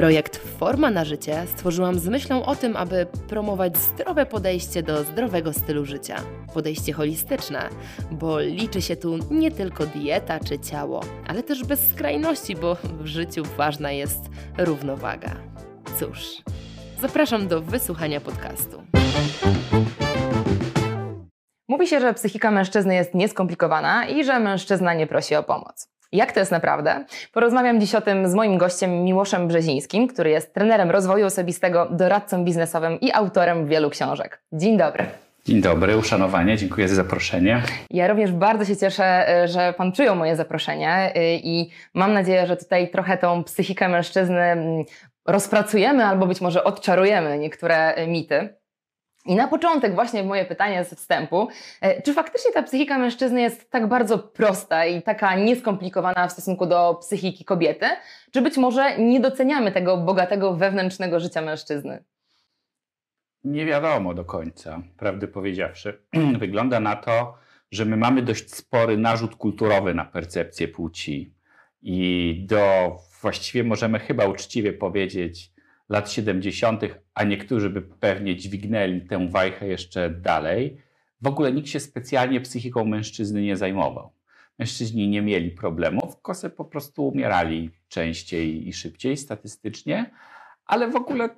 Projekt Forma na życie stworzyłam z myślą o tym, aby promować zdrowe podejście do zdrowego stylu życia. Podejście holistyczne, bo liczy się tu nie tylko dieta czy ciało, ale też bez skrajności, bo w życiu ważna jest równowaga. Cóż, zapraszam do wysłuchania podcastu. Mówi się, że psychika mężczyzny jest nieskomplikowana i że mężczyzna nie prosi o pomoc. Jak to jest naprawdę? Porozmawiam dziś o tym z moim gościem Miłoszem Brzezińskim, który jest trenerem rozwoju osobistego, doradcą biznesowym i autorem wielu książek. Dzień dobry. Dzień dobry, uszanowanie, dziękuję za zaproszenie. Ja również bardzo się cieszę, y, że Pan przyjął moje zaproszenie y, i mam nadzieję, że tutaj trochę tą psychikę mężczyzny mm, rozpracujemy albo być może odczarujemy niektóre mity. I na początek właśnie moje pytanie ze wstępu. E, czy faktycznie ta psychika mężczyzny jest tak bardzo prosta i taka nieskomplikowana w stosunku do psychiki kobiety? Czy być może nie doceniamy tego bogatego wewnętrznego życia mężczyzny? Nie wiadomo do końca, prawdę powiedziawszy. Wygląda na to, że my mamy dość spory narzut kulturowy na percepcję płci. I do właściwie możemy chyba uczciwie powiedzieć, lat 70., a niektórzy by pewnie dźwignęli tę wajchę jeszcze dalej, w ogóle nikt się specjalnie psychiką mężczyzny nie zajmował. Mężczyźni nie mieli problemów, kosy po prostu umierali częściej i szybciej statystycznie, ale w ogóle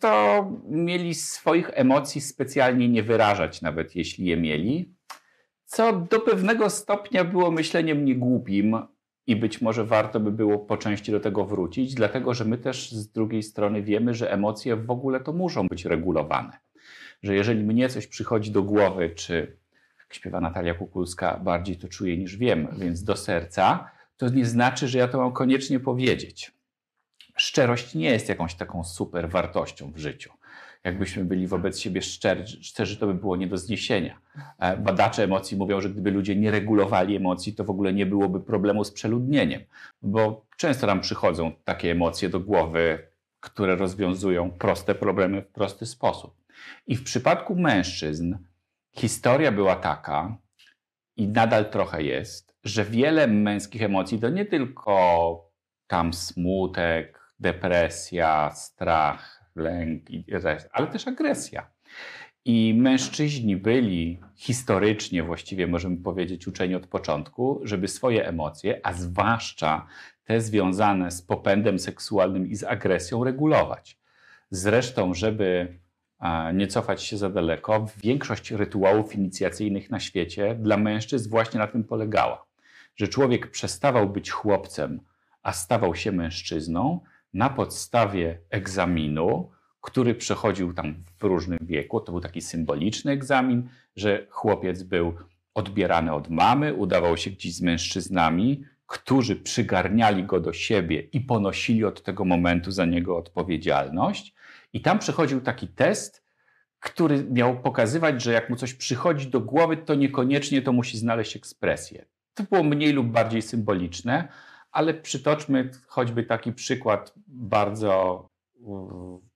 to mieli swoich emocji specjalnie nie wyrażać, nawet jeśli je mieli. Co do pewnego stopnia było myśleniem niegłupim, i być może warto by było po części do tego wrócić, dlatego że my też z drugiej strony wiemy, że emocje w ogóle to muszą być regulowane. Że jeżeli mnie coś przychodzi do głowy, czy jak śpiewa Natalia Kukulska, bardziej to czuję niż wiem, więc do serca, to nie znaczy, że ja to mam koniecznie powiedzieć. Szczerość nie jest jakąś taką super wartością w życiu jakbyśmy byli wobec siebie szczerzy, szczerzy, to by było nie do zniesienia. E, badacze emocji mówią, że gdyby ludzie nie regulowali emocji, to w ogóle nie byłoby problemu z przeludnieniem, bo często nam przychodzą takie emocje do głowy, które rozwiązują proste problemy w prosty sposób. I w przypadku mężczyzn historia była taka, i nadal trochę jest, że wiele męskich emocji to nie tylko tam smutek, depresja, strach, lęk, ale też agresja. I mężczyźni byli historycznie, właściwie możemy powiedzieć, uczeni od początku, żeby swoje emocje, a zwłaszcza te związane z popędem seksualnym i z agresją, regulować. Zresztą, żeby nie cofać się za daleko, większość rytuałów inicjacyjnych na świecie dla mężczyzn właśnie na tym polegała. Że człowiek przestawał być chłopcem, a stawał się mężczyzną, na podstawie egzaminu, który przechodził tam w różnym wieku. To był taki symboliczny egzamin, że chłopiec był odbierany od mamy, udawał się gdzieś z mężczyznami, którzy przygarniali go do siebie i ponosili od tego momentu za niego odpowiedzialność. I tam przechodził taki test, który miał pokazywać, że jak mu coś przychodzi do głowy, to niekoniecznie to musi znaleźć ekspresję. To było mniej lub bardziej symboliczne, ale przytoczmy choćby taki przykład bardzo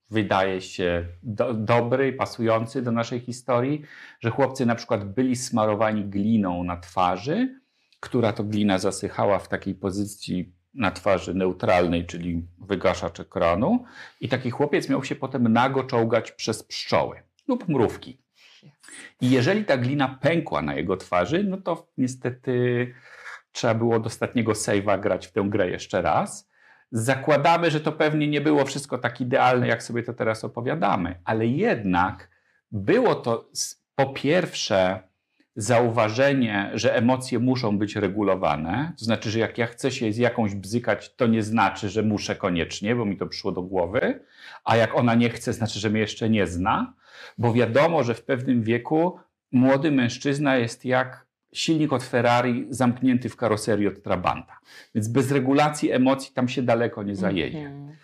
wydaje się do, dobry pasujący do naszej historii, że chłopcy na przykład byli smarowani gliną na twarzy, która to glina zasychała w takiej pozycji na twarzy neutralnej, czyli wygaszacz ekranu i taki chłopiec miał się potem nago czołgać przez pszczoły lub mrówki. I jeżeli ta glina pękła na jego twarzy, no to niestety trzeba było do ostatniego save'a grać w tę grę jeszcze raz. Zakładamy, że to pewnie nie było wszystko tak idealne, jak sobie to teraz opowiadamy, ale jednak było to po pierwsze zauważenie, że emocje muszą być regulowane. To znaczy, że jak ja chcę się z jakąś bzykać, to nie znaczy, że muszę koniecznie, bo mi to przyszło do głowy, a jak ona nie chce, znaczy, że mnie jeszcze nie zna, bo wiadomo, że w pewnym wieku młody mężczyzna jest jak silnik od Ferrari zamknięty w karoserii od Trabanta. Więc bez regulacji emocji tam się daleko nie zajedzie. Mhm.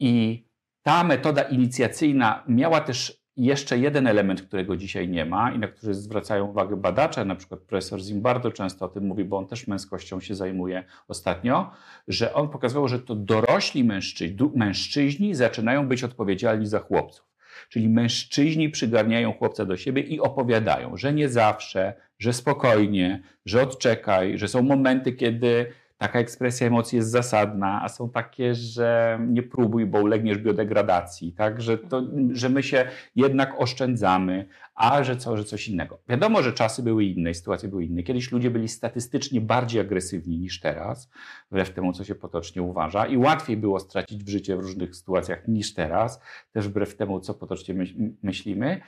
I ta metoda inicjacyjna miała też jeszcze jeden element, którego dzisiaj nie ma i na który zwracają uwagę badacze, na przykład profesor Zimbardo często o tym mówi, bo on też męskością się zajmuje ostatnio, że on pokazywał, że to dorośli mężczyźni, mężczyźni zaczynają być odpowiedzialni za chłopców. Czyli mężczyźni przygarniają chłopca do siebie i opowiadają, że nie zawsze, że spokojnie, że odczekaj, że są momenty, kiedy taka ekspresja emocji jest zasadna, a są takie, że nie próbuj, bo ulegniesz biodegradacji, tak? że, to, że my się jednak oszczędzamy, a że, co, że coś innego. Wiadomo, że czasy były inne, sytuacje były inne. Kiedyś ludzie byli statystycznie bardziej agresywni niż teraz, wbrew temu, co się potocznie uważa, i łatwiej było stracić w życie w różnych sytuacjach niż teraz, też wbrew temu, co potocznie myślimy,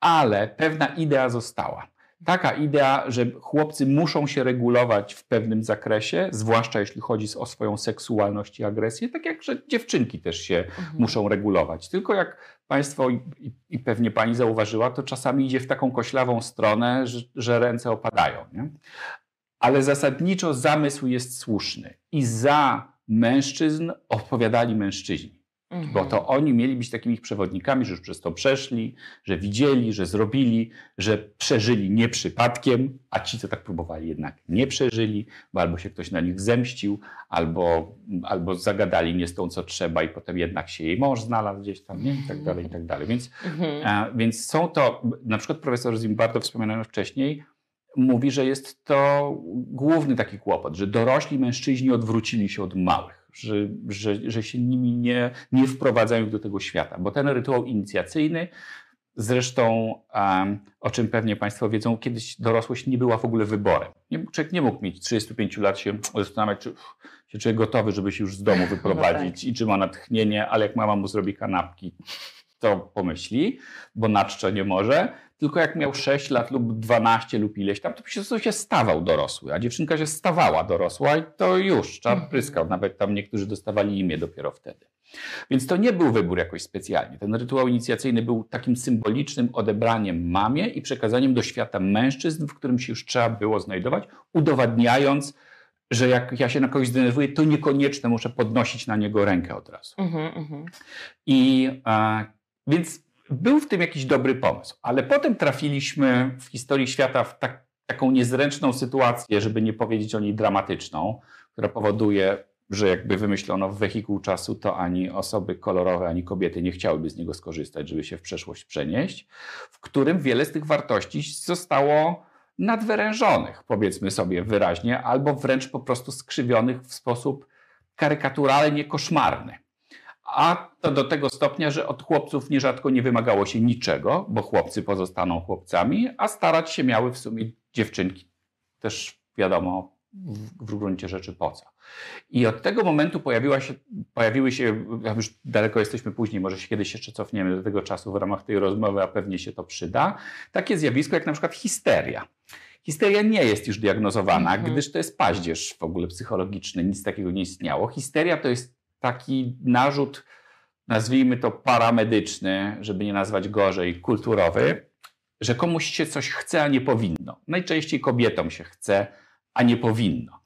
ale pewna idea została taka idea, że chłopcy muszą się regulować w pewnym zakresie, zwłaszcza jeśli chodzi o swoją seksualność i agresję, tak jak że dziewczynki też się mhm. muszą regulować. Tylko jak Państwo i, i, pewnie Pani zauważyła, to czasami idzie w taką koślawą stronę, że, że ręce opadają. Nie? Ale zasadniczo zamysł jest słuszny i za mężczyzn odpowiadali mężczyźni. Mhm. Bo to oni mieli być takimi przewodnikami, że już przez to przeszli, że widzieli, że zrobili, że przeżyli nie przypadkiem, a ci, co tak próbowali, jednak nie przeżyli, bo albo się ktoś na nich zemścił, albo, albo zagadali nie z tą, co trzeba, i potem jednak się jej mąż znalazł gdzieś tam, nie? i tak dalej, i tak dalej. Więc, mhm. a, więc są to, na przykład profesor Zimbardo, wspomniany wcześniej, mówi, że jest to główny taki kłopot, że dorośli mężczyźni odwrócili się od małych że, że, że się nimi nie, nie wprowadzają do tego świata. Bo ten rytuał inicjacyjny, zresztą o czym pewnie Państwo wiedzą, kiedyś dorosłość nie była w ogóle wyborem. Nie, człowiek nie mógł mieć 35 lat się zastanawiać, czy się czuje gotowy, żeby się już z domu wyprowadzić no tak. i czy ma natchnienie, ale jak mama mu zrobi kanapki, to pomyśli, bo na czczo nie może tylko jak miał 6 lat lub 12 lub ileś tam, to po prostu się stawał dorosły, a dziewczynka się stawała dorosła i to już czar mhm. pryskał. Nawet tam niektórzy dostawali imię dopiero wtedy. Więc to nie był wybór jakoś specjalnie. Ten rytuał inicjacyjny był takim symbolicznym odebraniem mamie i przekazaniem do świata mężczyzn, w którym się już trzeba było znajdować, udowadniając, że jak ja się na kogoś zdenerwuję, to niekoniecznie muszę podnosić na niego rękę od razu. Uh -huh. I a, więc był w tym jakiś dobry pomysł, ale potem trafiliśmy w historii świata w tak, taką niezręczną sytuację, żeby nie powiedzieć o niej dramatyczną, która powoduje, że jakby wymyślono wehikuł czasu, to ani osoby kolorowe, ani kobiety nie chciałyby z niego skorzystać, żeby się w przeszłość przenieść, w którym wiele z tych wartości zostało nadwyrężonych, powiedzmy sobie wyraźnie, albo wręcz po prostu skrzywionych w sposób karykaturalnie koszmarny. A to do tego stopnia, że od chłopców nierzadko nie wymagało się niczego, bo chłopcy pozostaną chłopcami, a starać się miały w sumie dziewczynki. Też wiadomo w, w gruncie rzeczy po co. I od tego momentu pojawiła się, pojawiły się, już daleko jesteśmy później, może się kiedyś jeszcze cofniemy do tego czasu w ramach tej rozmowy, a pewnie się to przyda, takie zjawisko jak na przykład histeria. Histeria nie jest już diagnozowana, mm -hmm. gdyż to jest paździerz w ogóle psychologiczny, nic takiego nie istniało. Histeria to jest taki narzut, nazwijmy to paramedyczny, żeby nie nazwać gorzej, kulturowy, że komuś się coś chce, a nie powinno. Najczęściej kobietom się chce, a nie powinno.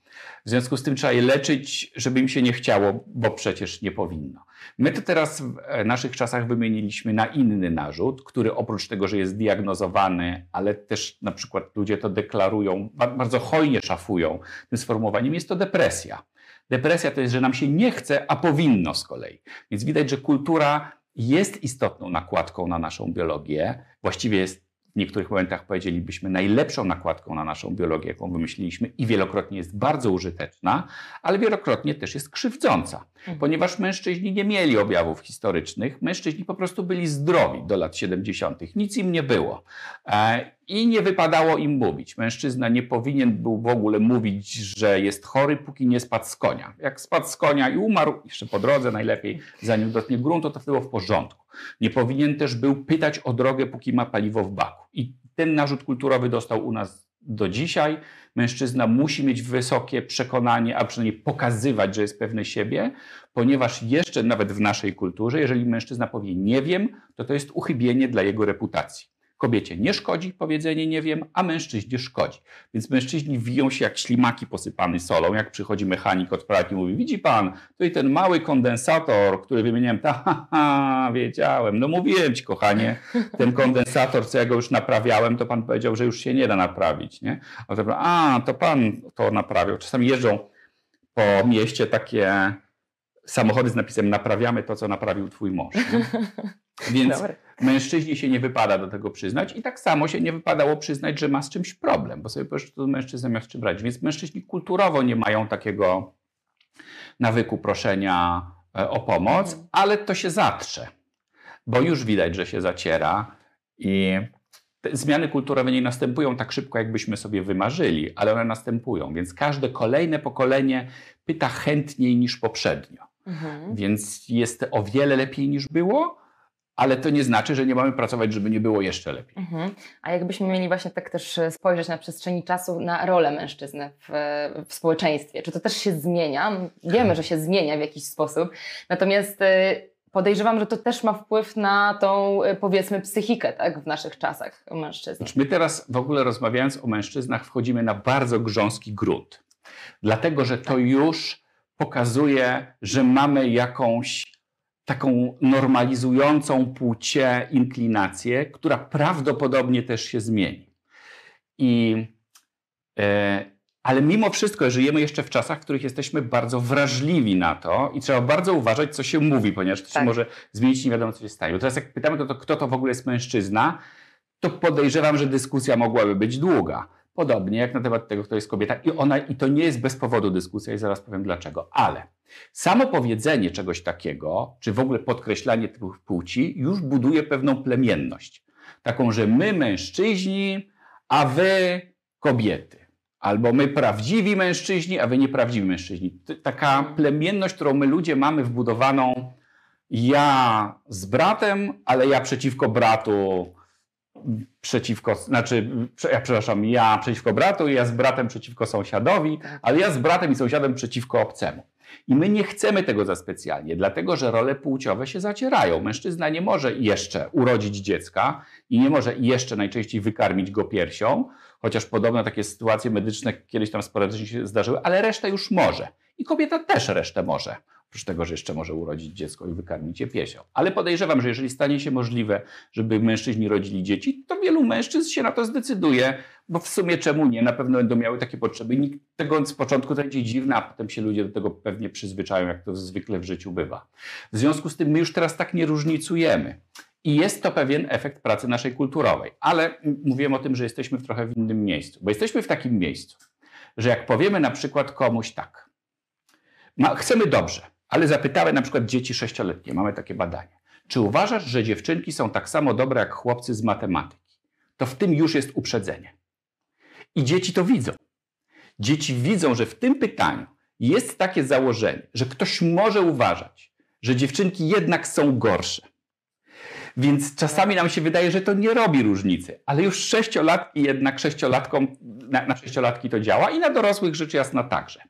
W związku z tym trzeba je leczyć, żeby im się nie chciało, bo przecież nie powinno. My to teraz w e, naszych czasach wymieniliśmy na inny narzut, który oprócz tego, że jest diagnozowany, ale też na przykład ludzie to deklarują, bardzo hojnie szafują tym sformułowaniem, jest to depresja. Depresja to jest, że nam się nie chce, a powinno z kolei. Więc widać, że kultura jest istotną nakładką na naszą biologię. Właściwie jest w niektórych momentach powiedzielibyśmy najlepszą nakładką na naszą biologię, jaką wymyśliliśmy i wielokrotnie jest bardzo użyteczna, ale wielokrotnie też jest krzywdząca, mhm. ponieważ mężczyźni nie mieli objawów historycznych, mężczyźni po prostu byli zdrowi do lat 70., nic im nie było e, i nie wypadało im mówić. Mężczyzna nie powinien był w ogóle mówić, że jest chory, póki nie spadł z konia. Jak spadł z konia i umarł, jeszcze po drodze najlepiej, zanim dotknie gruntu, to było w porządku. Nie powinien też był pytać o drogę, póki ma paliwo w baku. I ten narzut kulturowy dostał u nas do dzisiaj. Mężczyzna musi mieć wysokie przekonanie, a przynajmniej pokazywać, że jest pewny siebie, ponieważ jeszcze nawet w naszej kulturze, jeżeli mężczyzna powie nie wiem, to to jest uchybienie dla jego reputacji. Kobiecie nie szkodzi powiedzenie nie wiem, a mężczyźnie szkodzi. Więc mężczyźni wiją się jak ślimaki posypane solą, jak przychodzi mechanik od pralki i mówi, widzi pan, tutaj ten mały kondensator, który wymieniłem, ta, ha, ha, wiedziałem, no mówiłem ci kochanie, ten kondensator, co ja go już naprawiałem, to pan powiedział, że już się nie da naprawić, nie? A, a to pan to naprawiał. Czasami jeżdżą po mieście takie samochody z napisem naprawiamy to, co naprawił twój mąż. Nie? Więc Dobry. mężczyźni się nie wypada do tego przyznać i tak samo się nie wypadało przyznać, że ma z czymś problem, bo sobie powiesz, że to mężczyzna miał z czym brać. Więc mężczyźni kulturowo nie mają takiego nawyku proszenia e, o pomoc, mhm. ale to się zatrze, bo już widać, że się zaciera i zmiany kulturowe nie następują tak szybko, jakbyśmy sobie wymarzyli, ale one następują, więc każde kolejne pokolenie pyta chętniej niż poprzednio. Mhm. Więc jest o wiele lepiej niż było, ale to nie znaczy, że nie mamy pracować, żeby nie było jeszcze lepiej. Mhm. A jakbyśmy mieli właśnie tak też e, spojrzeć na przestrzeni czasu na rolę mężczyzny w, w społeczeństwie, czy to też się zmienia? Wiemy, że się zmienia w jakiś sposób, natomiast e, podejrzewam, że to też ma wpływ na tą, e, powiedzmy, psychikę tak, w naszych czasach mężczyzn. Znaczy my teraz w ogóle rozmawiając o mężczyznach wchodzimy na bardzo grząski grunt, dlatego że to już pokazuje, że mamy jakąś taką normalizującą płcie inklinację, która prawdopodobnie też się zmieni. I, e, ale mimo wszystko żyjemy jeszcze w czasach, w których jesteśmy bardzo wrażliwi na to i trzeba bardzo uważać, co się mówi, ponieważ to tak. się może zmienić, nie wiadomo, co się stanie. Bo teraz jak pytamy, to, to kto to w ogóle jest mężczyzna, to podejrzewam, że dyskusja mogłaby być długa. Podobnie jak na temat tego, kto jest kobieta. I, ona, I to nie jest bez powodu dyskusja i zaraz powiem dlaczego. Ale samo powiedzenie czegoś takiego, czy w ogóle podkreślanie tych płci już buduje pewną plemienność. Taką, że my mężczyźni, a wy kobiety. Albo my prawdziwi mężczyźni, a wy nieprawdziwi mężczyźni. Taka plemienność, którą my ludzie mamy wbudowaną ja z bratem, ale ja przeciwko bratu przeciwko, znaczy, ja przepraszam, ja przeciwko bratu, ja z bratem przeciwko sąsiadowi, tak. ale ja z bratem i sąsiadem przeciwko obcemu. I my nie chcemy tego za specjalnie, dlatego że role płciowe się zacierają. Mężczyzna nie może jeszcze urodzić dziecka i nie może jeszcze najczęściej wykarmić go piersią, chociaż podobne takie sytuacje medyczne kiedyś tam sporadycznie się zdarzyły, ale resztę już może. I kobieta też resztę może. Oprócz tego, że jeszcze może urodzić dziecko i wykarmić je piesią. Ale podejrzewam, że jeżeli stanie się możliwe, żeby mężczyźni rodzili dzieci, to wielu mężczyzn się na to zdecyduje, bo w sumie czemu nie? Na pewno będą miały takie potrzeby. Nikt tego z początku to będzie dziwne, a potem się ludzie do tego pewnie przyzwyczają, jak to zwykle w życiu bywa. W związku z tym my już teraz tak nie różnicujemy. I jest to pewien efekt pracy naszej kulturowej. Ale mówiłem o tym, że jesteśmy w trochę w innym miejscu. Bo jesteśmy w takim miejscu, że jak powiemy na przykład komuś tak, chcemy dobrze, ale zapytałem na przykład dzieci sześcioletnie, mamy takie badanie. Czy uważasz, że dziewczynki są tak samo dobre jak chłopcy z matematyki? To w tym już jest uprzedzenie. I dzieci to widzą. Dzieci widzą, że w tym pytaniu jest takie założenie, że ktoś może uważać, że dziewczynki jednak są gorsze. Więc czasami nam się wydaje, że to nie robi różnicy, ale już sześciolatki jednak sześciolatkom, na, na sześciolatki to działa i na dorosłych rzecz jasna także.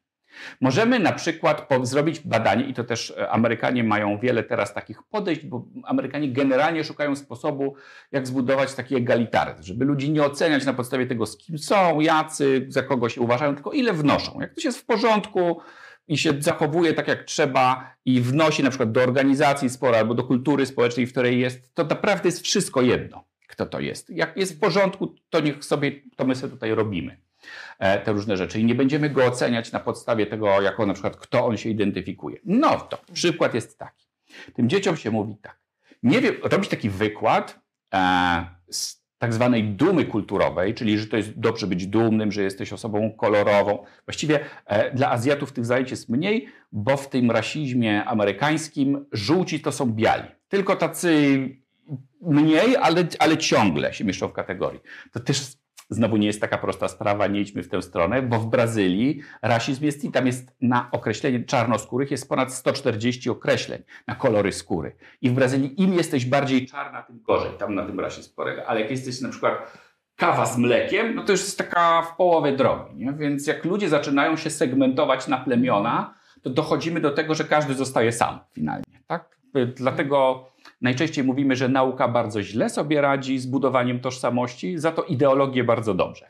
Możemy na przykład zrobić badanie, i to też e, Amerykanie mają wiele teraz takich podejść, bo Amerykanie generalnie szukają sposobu, jak zbudować taki egalitaryzm, żeby ludzi nie oceniać na podstawie tego, z kim są, jacy, za kogo się uważają, tylko ile wnoszą. Jak ktoś jest w porządku, i się zachowuje tak jak trzeba i wnosi na przykład do organizacji spora albo do kultury społecznej, w której jest, to naprawdę jest wszystko jedno, kto to jest. Jak jest w porządku, to niech sobie, to my sobie tutaj robimy. E, te różne rzeczy i nie będziemy go oceniać na podstawie tego, jako na przykład kto on się identyfikuje. No to przykład jest taki. Tym dzieciom się mówi tak. Nie wiem, robić taki wykład e, z tak zwanej dumy kulturowej, czyli że to jest dobrze być dumnym, że jesteś osobą kolorową. Właściwie e, dla Azjatów tych zajęć jest mniej, bo w tym rasizmie amerykańskim żółci to są biali. Tylko tacy mniej, ale, ale ciągle się mieszczą w kategorii. To też Znowu nie jest taka prosta sprawa, nie idźmy w tę stronę, bo w Brazylii rasizm jest i tam jest na określenie czarnoskórych jest ponad 140 określeń na kolory skóry. I w Brazylii im jesteś bardziej czarna, tym gorzej. Tam na tym rasizm polega. Ale jak jesteś na przykład kawa z mlekiem, no to już jest taka w połowie drogi. Nie? Więc jak ludzie zaczynają się segmentować na plemiona, to dochodzimy do tego, że każdy zostaje sam finalnie. Tak? Dlatego najczęściej mówimy, że nauka bardzo źle sobie radzi z budowaniem tożsamości, za to ideologię bardzo dobrze.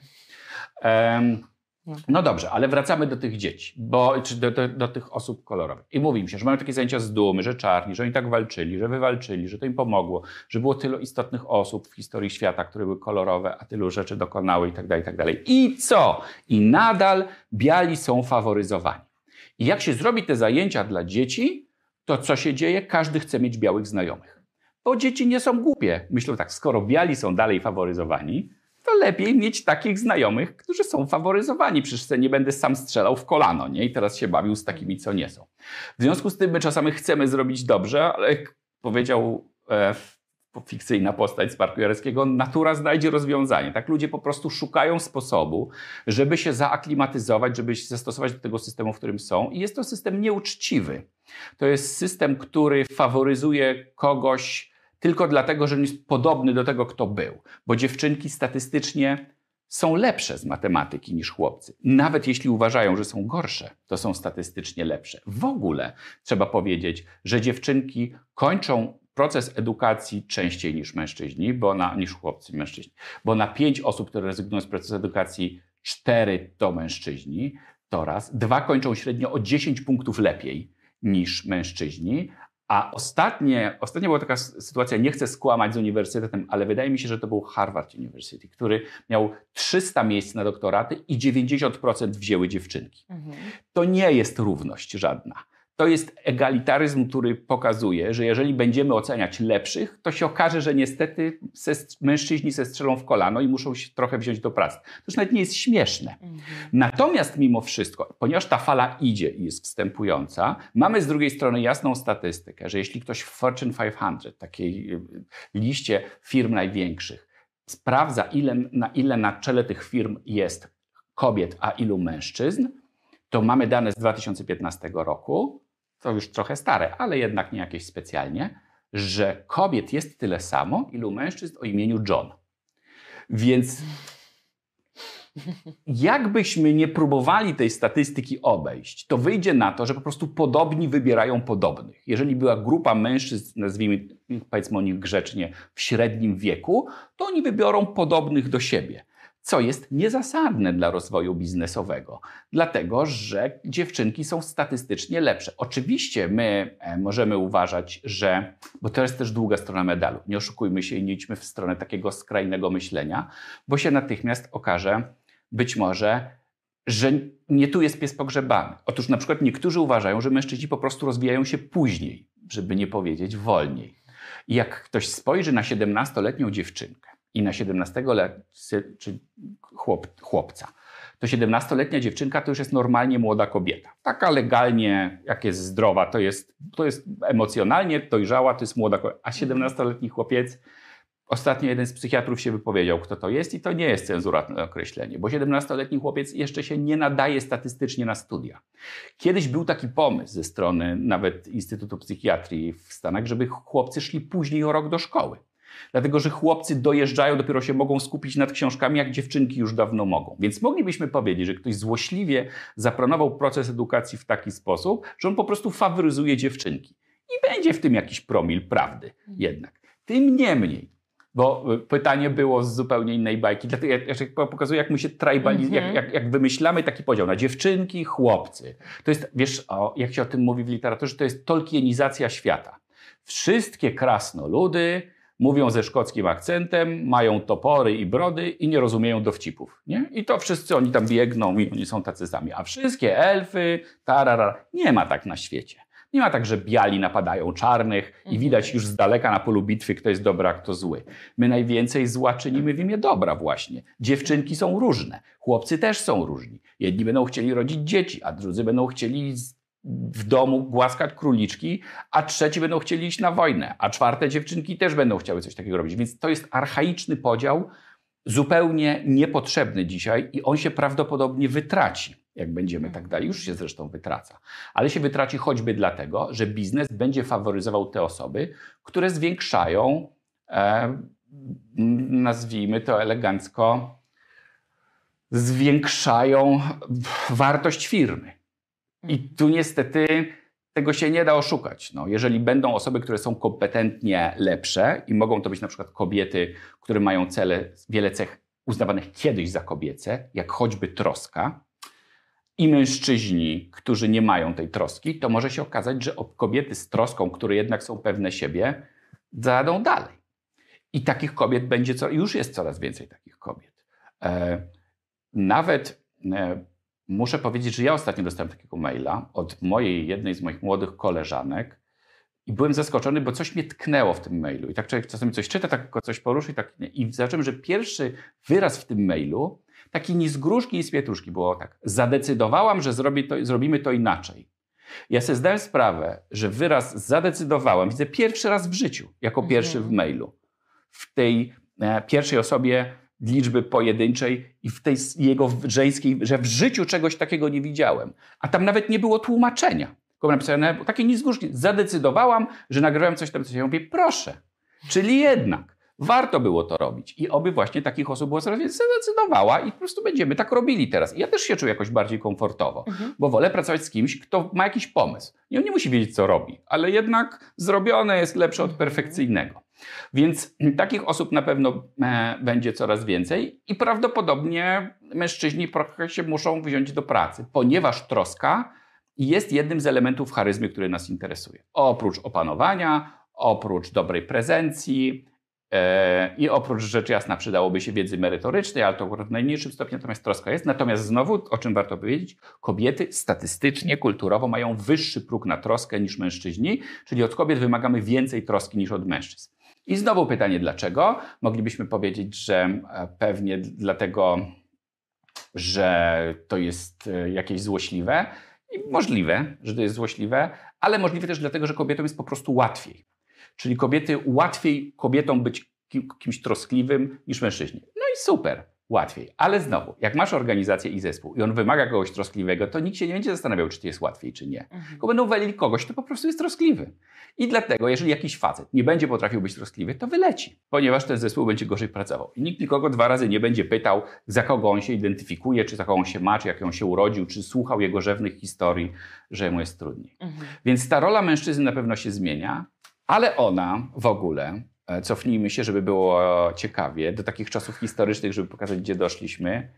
No dobrze, ale wracamy do tych dzieci, bo, czy do, do, do, tych osób kolorowych. I mówi mi się, że mają takie zajęcia z dumy, że czarni, że oni tak walczyli, że wywalczyli, że to im pomogło, że było tylu istotnych osób w historii świata, które były kolorowe, a tylu rzeczy dokonały i tak dalej, i tak dalej. I co? I nadal biali są faworyzowani. I jak się zrobi te zajęcia dla dzieci, to co się dzieje? Każdy chce mieć białych znajomych. Bo dzieci nie są głupie. Myślą tak, skoro biali są dalej faworyzowani, to lepiej mieć takich znajomych, którzy są faworyzowani. Przecież nie będę sam strzelał w kolano, nie? I teraz się bawił z takimi, co nie są. W związku z tym my czasami chcemy zrobić dobrze, ale jak powiedział e, fikcyjna postać z Parku Jareckiego, natura znajdzie rozwiązanie. Tak ludzie po prostu szukają sposobu, żeby się zaaklimatyzować, żeby się zastosować do tego systemu, w którym są. I jest to system nieuczciwy. To jest system, który faworyzuje kogoś, tylko dlatego, że jest podobny do tego, kto był. Bo dziewczynki statystycznie są lepsze z matematyki niż chłopcy. Nawet jeśli uważają, że są gorsze, to są statystycznie lepsze. W ogóle trzeba powiedzieć, że dziewczynki kończą proces edukacji częściej niż mężczyźni, bo na, niż chłopcy mężczyźni. Bo na pięć osób, które rezygnują z procesu edukacji, cztery to mężczyźni, to raz. Dwa kończą średnio o 10 punktów lepiej niż mężczyźni, a ostatnie, ostatnio była taka sytuacja, nie chcę skłamać z uniwersytetem, ale wydaje mi się, że to był Harvard University, który miał 300 miejsc na doktoraty i 90% wzięły dziewczynki. Mhm. To nie jest równość żadna. To jest egalitaryzm, który pokazuje, że jeżeli będziemy oceniać lepszych, to się okaże, że niestety mężczyźni se strzelą w kolano i muszą się trochę wziąć do pracy. To już nawet nie jest śmieszne. Mhm. Natomiast mimo wszystko, ponieważ ta fala idzie i jest wstępująca, mamy z drugiej strony jasną statystykę, że jeśli ktoś w Fortune 500, takiej y, liście firm największych, sprawdza, ile, na ile na czele tych firm jest kobiet, a ilu mężczyzn, to mamy dane z 2015 roku, to już trochę stare, ale jednak nie jakieś specjalnie, że kobiet jest tyle samo, ilu mężczyzn o imieniu John. Więc jakbyśmy nie próbowali tej statystyki obejść, to wyjdzie na to, że po prostu podobni wybierają podobnych. Jeżeli była grupa mężczyzn, nazwijmy, powiedzmy o nich grzecznie, w średnim wieku, to oni wybiorą podobnych do siebie co jest niezasadne dla rozwoju biznesowego, dlatego że dziewczynki są statystycznie lepsze. Oczywiście my e, możemy uważać, że, bo to jest też długa strona medalu, nie oszukujmy się i nie idźmy w stronę takiego skrajnego myślenia, bo się natychmiast okaże, być może, że nie tu jest pies pogrzebany. Otóż na przykład niektórzy uważają, że mężczyźni po prostu rozwijają się później, żeby nie powiedzieć wolniej. I jak ktoś spojrzy na 17-letnią dziewczynkę, i na 17 lat, czy chłop, chłopca, to 17-letnia dziewczynka to już jest normalnie młoda kobieta. Taka legalnie, jak jest zdrowa, to jest, to jest emocjonalnie dojrzała, to jest młoda kobieta. A 17-letni chłopiec, ostatnio jeden z psychiatrów się wypowiedział, kto to jest i to nie jest cenzuratne określenie, bo 17-letni chłopiec jeszcze się nie nadaje statystycznie na studia. Kiedyś był taki pomysł ze strony nawet Instytutu Psychiatrii w Stanach, żeby chłopcy szli później o rok do szkoły. Dlatego, że chłopcy dojeżdżają, dopiero się mogą skupić nad książkami, jak dziewczynki już dawno mogą. Więc moglibyśmy powiedzieć, że ktoś złośliwie zaplanował proces edukacji w taki sposób, że on po prostu faworyzuje dziewczynki. I będzie w tym jakiś promil prawdy jednak. Tym niemniej, bo y, pytanie było z zupełnie innej bajki. Dlatego ja, pokazuję, jak my się tribalizujemy, mm -hmm. jak, jak, jak, wymyślamy taki podział na dziewczynki, chłopcy. To jest, wiesz, o, jak się o tym mówi w literaturze, to jest tolkienizacja świata. Wszystkie krasnoludy, mówią ze szkockim akcentem, mają topory i brody i nie rozumieją dowcipów. Nie? I to wszyscy oni tam biegną i oni są tacy sami. A wszystkie elfy, tarara, nie ma tak na świecie. Nie ma tak, że biali napadają czarnych i mhm. widać już z daleka na polu bitwy, kto jest dobry, a kto zły. My najwięcej zła czynimy w imię dobra właśnie. Dziewczynki są różne, chłopcy też są różni. Jedni będą chcieli rodzić dzieci, a drudzy będą chcieli w domu głaskać króliczki, a trzeci będą chcieli iść na wojnę, a czwarte dziewczynki też będą chciały coś takiego robić. Więc to jest archaiczny podział, zupełnie niepotrzebny dzisiaj i on się prawdopodobnie wytraci, jak będziemy tak dalej. Już się zresztą wytraca. Ale się wytraci choćby dlatego, że biznes będzie faworyzował te osoby, które zwiększają, e, nazwijmy to elegancko, zwiększają wartość firmy. I tu niestety tego się nie da oszukać. No, jeżeli będą osoby, które są kompetentnie lepsze i mogą to być na przykład kobiety, które mają cele, wiele cech uznawanych kiedyś za kobiece, jak choćby troska, i mężczyźni, którzy nie mają tej troski, to może się okazać, że kobiety z troską, które jednak są pewne siebie, zajadą dalej. I takich kobiet będzie, co, już jest coraz więcej takich kobiet. E, nawet e, muszę powiedzieć, że ja ostatnio dostałem takiego maila od mojej, jednej z moich młodych koleżanek i byłem zaskoczony, bo coś mnie tknęło w tym mailu. I tak człowiek czasami coś czyta, tak coś poruszy i tak. I zacząłem, że pierwszy wyraz w tym mailu, taki ni z gruszki, ni z pietruszki, było tak. Zadecydowałam, że zrobi to, zrobimy to inaczej. Ja sobie zdałem sprawę, że wyraz zadecydowałem widzę pierwszy raz w życiu, jako pierwszy w mhm. mailu. W tej e, pierwszej osobie liczby pojedynczej i w tej jego żeńskiej, że w życiu czegoś takiego nie widziałem. A tam nawet nie było tłumaczenia. Tylko napisane takie niezgórzki. Zadecydowałam, że nagrywałem coś tam, coś. Ja mówię, proszę. Czyli jednak warto było to robić. I oby właśnie takich osób było coraz więcej zadecydowała i po prostu będziemy tak robili teraz. I ja też się czuję jakoś bardziej komfortowo, mhm. bo wolę pracować z kimś, kto ma jakiś pomysł. I on nie musi wiedzieć, co robi, ale jednak zrobione jest lepsze od perfekcyjnego. Więc takich osób na pewno e, będzie coraz więcej i prawdopodobnie mężczyźni trochę się muszą wziąć do pracy, ponieważ troska jest jednym z elementów charyzmy, który nas interesuje. Oprócz opanowania, oprócz dobrej prezencji, i oprócz rzecz jasna przydałoby się wiedzy merytorycznej, ale to w najmniejszym stopniu natomiast troska jest. Natomiast znowu, o czym warto powiedzieć, kobiety statystycznie, kulturowo mają wyższy próg na troskę niż mężczyźni, czyli od kobiet wymagamy więcej troski niż od mężczyzn. I znowu pytanie dlaczego? Moglibyśmy powiedzieć, że e, pewnie dlatego, że to jest e, jakieś złośliwe. I możliwe, że to jest złośliwe, ale możliwe też dlatego, że kobietom jest po prostu łatwiej. Czyli kobiety łatwiej kobietom być kimś troskliwym niż mężczyźni. No i super łatwiej. Ale znowu, jak masz organizację i zespół i on wymaga kogoś troskliwego, to nikt się nie będzie zastanawiał, czy to jest łatwiej, czy nie. Mhm. Tylko będą walili kogoś, kto po prostu jest troskliwy. I dlatego, jeżeli jakiś facet nie będzie potrafił być troskliwy, to wyleci, ponieważ ten zespół będzie gorzej pracował. I nikt nikogo dwa razy nie będzie pytał, za kogo on się identyfikuje, czy za kogo on się ma, czy jak on się urodził, czy słuchał jego rzewnych historii, że mu jest trudniej. Mhm. Więc ta rola mężczyzny na pewno się zmienia, ale ona w ogóle E, cofnijmy się, żeby było ciekawie, do takich czasów historycznych, żeby pokazać, gdzie doszliśmy.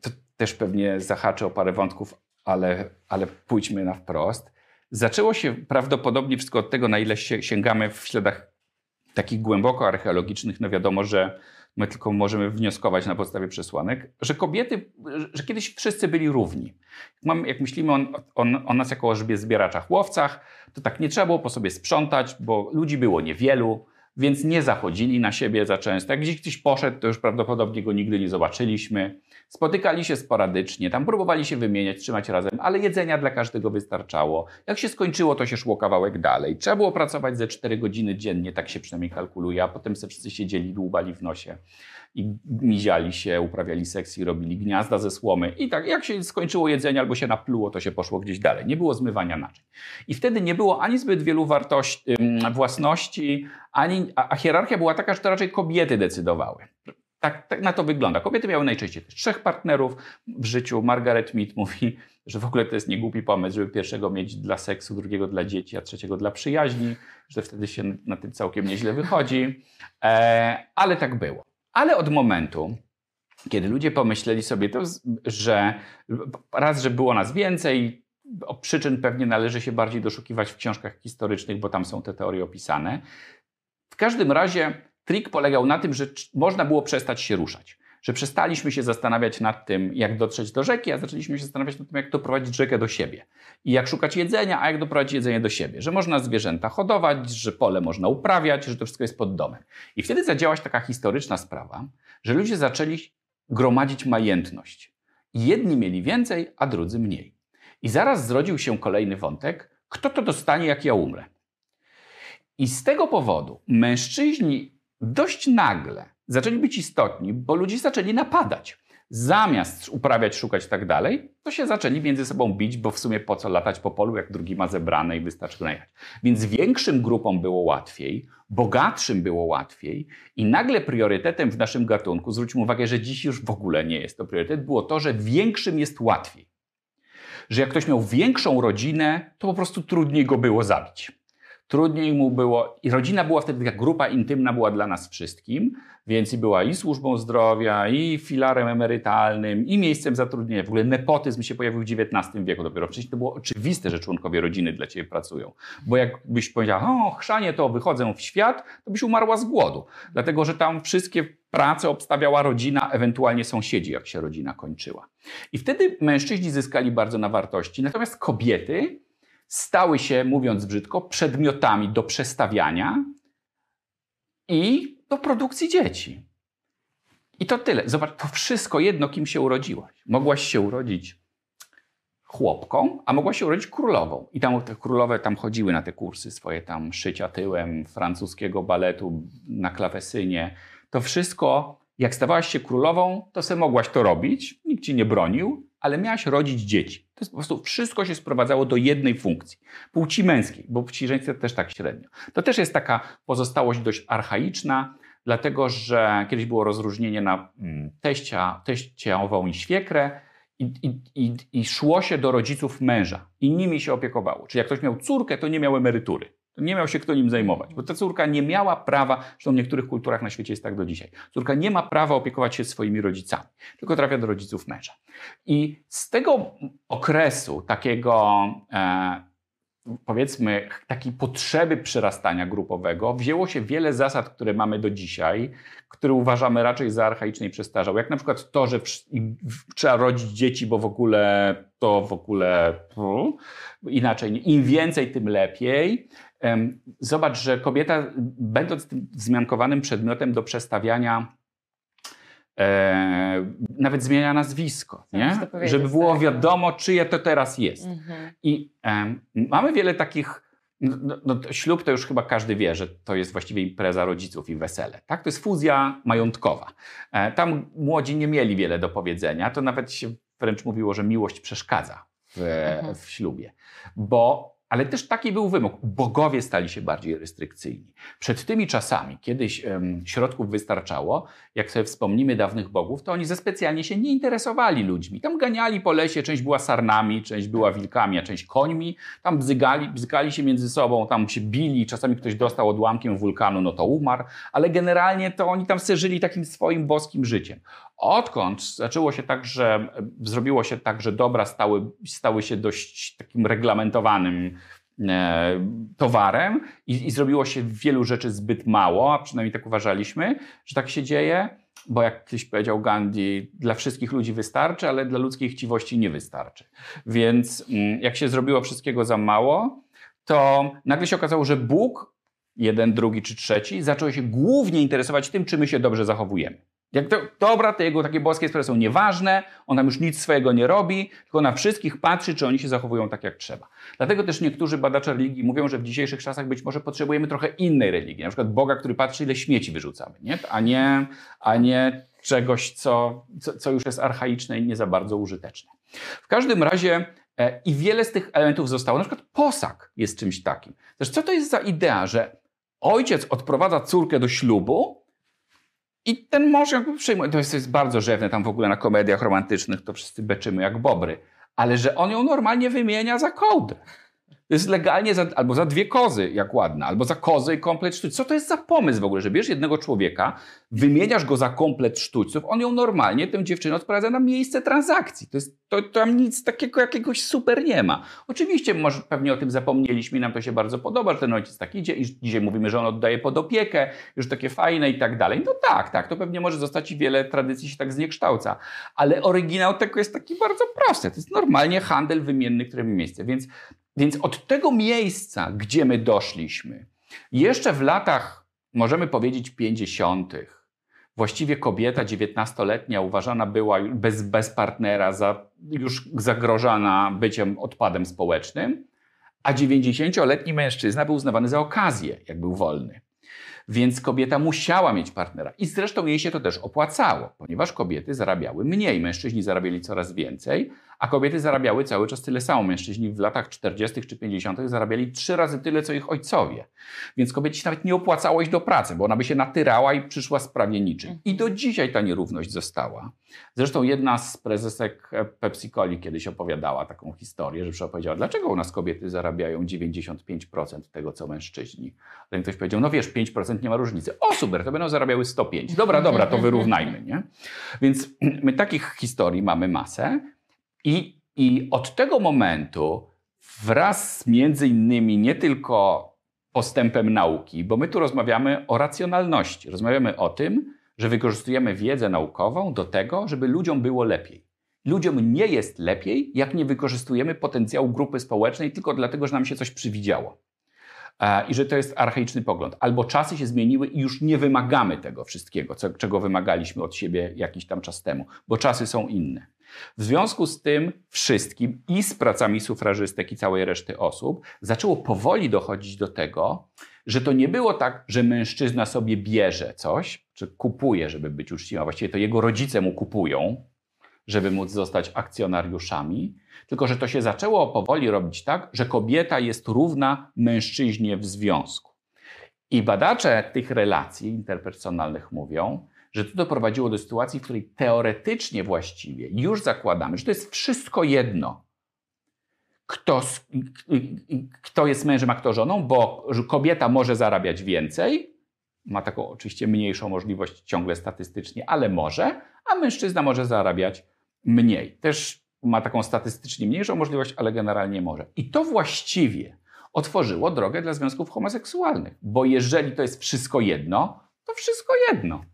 To też pewnie zahaczy o parę wątków, ale, ale pójdźmy na wprost. Zaczęło się prawdopodobnie wszystko od tego, na ile sięgamy w śladach takich głęboko archeologicznych. No wiadomo, że my tylko możemy wnioskować na podstawie przesłanek, że kobiety, że kiedyś wszyscy byli równi. Jak myślimy o, o, o nas jako o zbieraczach, łowcach, to tak nie trzeba było po sobie sprzątać, bo ludzi było niewielu, więc nie zachodzili na siebie za często. Jak gdzieś ktoś poszedł, to już prawdopodobnie go nigdy nie zobaczyliśmy. Spotykali się sporadycznie, tam próbowali się wymieniać, trzymać razem, ale jedzenia dla każdego wystarczało. Jak się skończyło, to się szło kawałek dalej. Trzeba było pracować ze 4 godziny dziennie, tak się przynajmniej kalkuluje, a potem sobie wszyscy siedzieli, dłubali w nosie i miziali się, uprawiali seks i robili gniazda ze słomy. I tak, jak się skończyło jedzenie albo się napluło, to się poszło gdzieś dalej. Nie było zmywania naczyń. I wtedy nie było ani zbyt wielu wartości, własności, ani, a hierarchia była taka, że to raczej kobiety decydowały. Tak, tak, na to wygląda. Kobiety miały najczęściej trzech partnerów w życiu. Margaret Mead mówi, że w ogóle to jest niegłupi pomysł, żeby pierwszego mieć dla seksu, drugiego dla dzieci, a trzeciego dla przyjaźni, że wtedy się na tym całkiem nieźle wychodzi. E, ale tak było. Ale od momentu, kiedy ludzie pomyśleli sobie to, że raz, że było nas więcej, przyczyn pewnie należy się bardziej doszukiwać w książkach historycznych, bo tam są te teorie opisane. W każdym razie trik polegał na tym, że można było przestać się ruszać. Że przestaliśmy się zastanawiać nad tym, jak dotrzeć do rzeki, a zaczęliśmy się zastanawiać nad tym, jak doprowadzić rzekę do siebie. I jak szukać jedzenia, a jak doprowadzić jedzenie do siebie. Że można zwierzęta hodować, że pole można uprawiać, że to wszystko jest pod domem. I wtedy zadziałała taka historyczna sprawa, że ludzie zaczęli gromadzić majętność. Jedni mieli więcej, a drudzy mniej. I zaraz zrodził się kolejny wątek, kto to dostanie, jak ja umrę. I z tego powodu mężczyźni dość nagle zaczęli być istotni, bo ludzie zaczęli napadać. Zamiast uprawiać, szukać i tak dalej, to się zaczęli między sobą bić, bo w sumie po co latać po polu, jak drugi ma zebrane i wystarczy najechać. Więc większym grupom było łatwiej, bogatszym było łatwiej i nagle priorytetem w naszym gatunku, zwróćmy uwagę, że dziś już w ogóle nie jest to priorytet, było to, że większym jest łatwiej. że jak ktoś miał większą rodzinę, to po prostu trudniej go było zabić. Trudniej mu było, i rodzina była wtedy, jak grupa intymna była dla nas wszystkim, więc i była i służbą zdrowia, i filarem emerytalnym, i miejscem zatrudnienia. W ogóle nepotyzm się pojawił w XIX wieku dopiero. Wcześniej to było oczywiste, że członkowie rodziny dla ciebie pracują. Bo jakbyś powiedział, o, chrzanie to wychodzę w świat, to byś umarła z głodu. Dlatego, że tam wszystkie prace obstawiała rodzina, ewentualnie sąsiedzi, jak się rodzina kończyła. I wtedy mężczyźni zyskali bardzo na wartości, natomiast kobiety stały się, mówiąc brzydko, przedmiotami do przestawiania i do produkcji dzieci. I to tyle. Zobacz, to wszystko jedno, kim się urodziłaś. Mogłaś się urodzić chłopką, a mogłaś się urodzić królową. I tam te królowe tam chodziły na te kursy swoje tam szycia tyłem, francuskiego baletu na klawesynie. To wszystko, jak stawałaś się królową, to se mogłaś to robić, nikt ci nie bronił, ale miałaś rodzić dzieci. To jest po prostu wszystko się sprowadzało do jednej funkcji. Płci męskiej, bo płci żeńskiej też tak średnio. To też jest taka pozostałość dość archaiczna, dlatego że kiedyś było rozróżnienie na mm, teścia, teściową i świekrę i, i, i, i szło się do rodziców męża i nimi się opiekowało. Czyli jak ktoś miał córkę, to nie miał emerytury nie miał się kto nim zajmować, bo ta córka nie miała prawa, zresztą w niektórych kulturach na świecie jest tak do dzisiaj, córka nie ma prawa opiekować się swoimi rodzicami, tylko trafia do rodziców męża. I z tego okresu takiego, e, powiedzmy, takiej potrzeby przyrastania grupowego wzięło się wiele zasad, które mamy do dzisiaj, które uważamy raczej za archaiczne i przestarzałe. Jak na przykład to, że trzeba rodzić dzieci, bo w ogóle to w ogóle inaczej, im więcej, tym lepiej. Zobacz, że kobieta, będąc tym wzmiankowanym przedmiotem do przestawiania, e, nawet zmienia nazwisko, nie? żeby było tak. wiadomo, czyje to teraz jest. Mhm. I e, mamy wiele takich. No, no, no, ślub to już chyba każdy wie, że to jest właściwie impreza rodziców i wesele. Tak? To jest fuzja majątkowa. E, tam młodzi nie mieli wiele do powiedzenia. To nawet się wręcz mówiło, że miłość przeszkadza w, mhm. w ślubie. Bo ale też taki był wymóg. Bogowie stali się bardziej restrykcyjni. Przed tymi czasami, kiedyś środków wystarczało, jak sobie wspomnimy dawnych bogów, to oni ze specjalnie się nie interesowali ludźmi. Tam ganiali po lesie, część była sarnami, część była wilkami, a część końmi. Tam bzygali, bzykali się między sobą, tam się bili, czasami ktoś dostał odłamkiem wulkanu, no to umarł, ale generalnie to oni tam se żyli takim swoim boskim życiem. Odkąd zaczęło się tak, że zrobiło się tak, że dobra stały, stały się dość takim reglamentowanym e, towarem i, i zrobiło się wielu rzeczy zbyt mało, a przynajmniej tak uważaliśmy, że tak się dzieje, bo jak kiedyś powiedział Gandhi, dla wszystkich ludzi wystarczy, ale dla ludzkiej chciwości nie wystarczy. Więc mm, jak się zrobiło wszystkiego za mało, to nagle się okazało, że Bóg, jeden, drugi czy trzeci, zaczął się głównie interesować tym, czy my się dobrze zachowujemy. Jak to, dobra, te jego takie boskie sprawy są nieważne, on tam już nic swojego nie robi, tylko na wszystkich patrzy, czy oni się zachowują tak, jak trzeba. Dlatego też niektórzy badacze religii mówią, że w dzisiejszych czasach być może potrzebujemy trochę innej religii, na przykład Boga, który patrzy, ile śmieci wyrzucamy, nie? A, nie, a nie czegoś, co, co, co już jest archaiczne i nie za bardzo użyteczne. W każdym razie e, i wiele z tych elementów zostało, na przykład posag jest czymś takim. Zresztą co to jest za idea, że ojciec odprowadza córkę do ślubu, i ten mąż jakby przyjmuje, to jest, to jest bardzo rzewne tam w ogóle na komediach romantycznych, to wszyscy beczymy jak bobry, ale że on ją normalnie wymienia za kołdę. To jest legalnie za, albo za dwie kozy, jak ładna, albo za kozę i komplet sztućców. Co to jest za pomysł w ogóle, że bierz jednego człowieka, wymieniasz go za komplet sztućców, on ją normalnie, tę dziewczynę odprowadza na miejsce transakcji. To jest, to, tam nic takiego jakiegoś super nie ma. Oczywiście może pewnie o tym zapomnieliśmy i nam to się bardzo podoba, że ten ojciec tak idzie i dzisiaj mówimy, że on oddaje pod opiekę, już takie fajne i tak dalej. No tak, tak, to pewnie może zostać i wiele tradycji się tak zniekształca. Ale oryginał tego jest taki bardzo prosty. To jest normalnie handel wymienny, który ma miejsce. Więc więc od tego miejsca, gdzie my doszliśmy, jeszcze w latach, możemy powiedzieć, 50., właściwie kobieta 19-letnia uważana była bez, bez partnera za już zagrożona byciem odpadem społecznym, a 90-letni mężczyzna był uznawany za okazję, jak był wolny. Więc kobieta musiała mieć partnera. I zresztą jej się to też opłacało, ponieważ kobiety zarabiały mniej, mężczyźni zarabiali coraz więcej, a kobiety zarabiały cały czas tyle samo. Mężczyźni w latach 40. czy 50. zarabiali trzy razy tyle, co ich ojcowie. Więc kobiecie się nawet nie opłacało iść do pracy, bo ona by się natyrała i przyszła z prawie niczym. I do dzisiaj ta nierówność została. Zresztą jedna z prezesek Pepsi-Coli kiedyś opowiadała taką historię, że opowiedziała, dlaczego u nas kobiety zarabiają 95% tego, co mężczyźni. Ale ktoś powiedział, no wiesz, 5% nie ma różnicy. O super, to będą zarabiały 105. Dobra, dobra, to wyrównajmy, nie? Więc my takich historii mamy masę i, i od tego momentu wraz między innymi nie tylko postępem nauki, bo my tu rozmawiamy o racjonalności, rozmawiamy o tym, że wykorzystujemy wiedzę naukową do tego, żeby ludziom było lepiej. Ludziom nie jest lepiej, jak nie wykorzystujemy potencjału grupy społecznej tylko dlatego, że nam się coś przywidziało. E, I że to jest archaiczny pogląd. Albo czasy się zmieniły i już nie wymagamy tego wszystkiego, co, czego wymagaliśmy od siebie jakiś tam czas temu, bo czasy są inne. W związku z tym wszystkim i z pracami sufrażystek i całej reszty osób zaczęło powoli dochodzić do tego, że to nie było tak, że mężczyzna sobie bierze coś, czy kupuje, żeby być uczciwym, a właściwie to jego rodzice mu kupują, żeby móc zostać akcjonariuszami, tylko że to się zaczęło powoli robić tak, że kobieta jest równa mężczyźnie w związku. I badacze tych relacji interpersonalnych mówią, że to doprowadziło do sytuacji, w której teoretycznie właściwie już zakładamy, że to jest wszystko jedno, kto, kto jest mężem, a kto żoną, bo kobieta może zarabiać więcej, ma taką oczywiście mniejszą możliwość ciągle statystycznie, ale może, a mężczyzna może zarabiać mniej. Też ma taką statystycznie mniejszą możliwość, ale generalnie może. I to właściwie otworzyło drogę dla związków homoseksualnych, bo jeżeli to jest wszystko jedno, to wszystko jedno.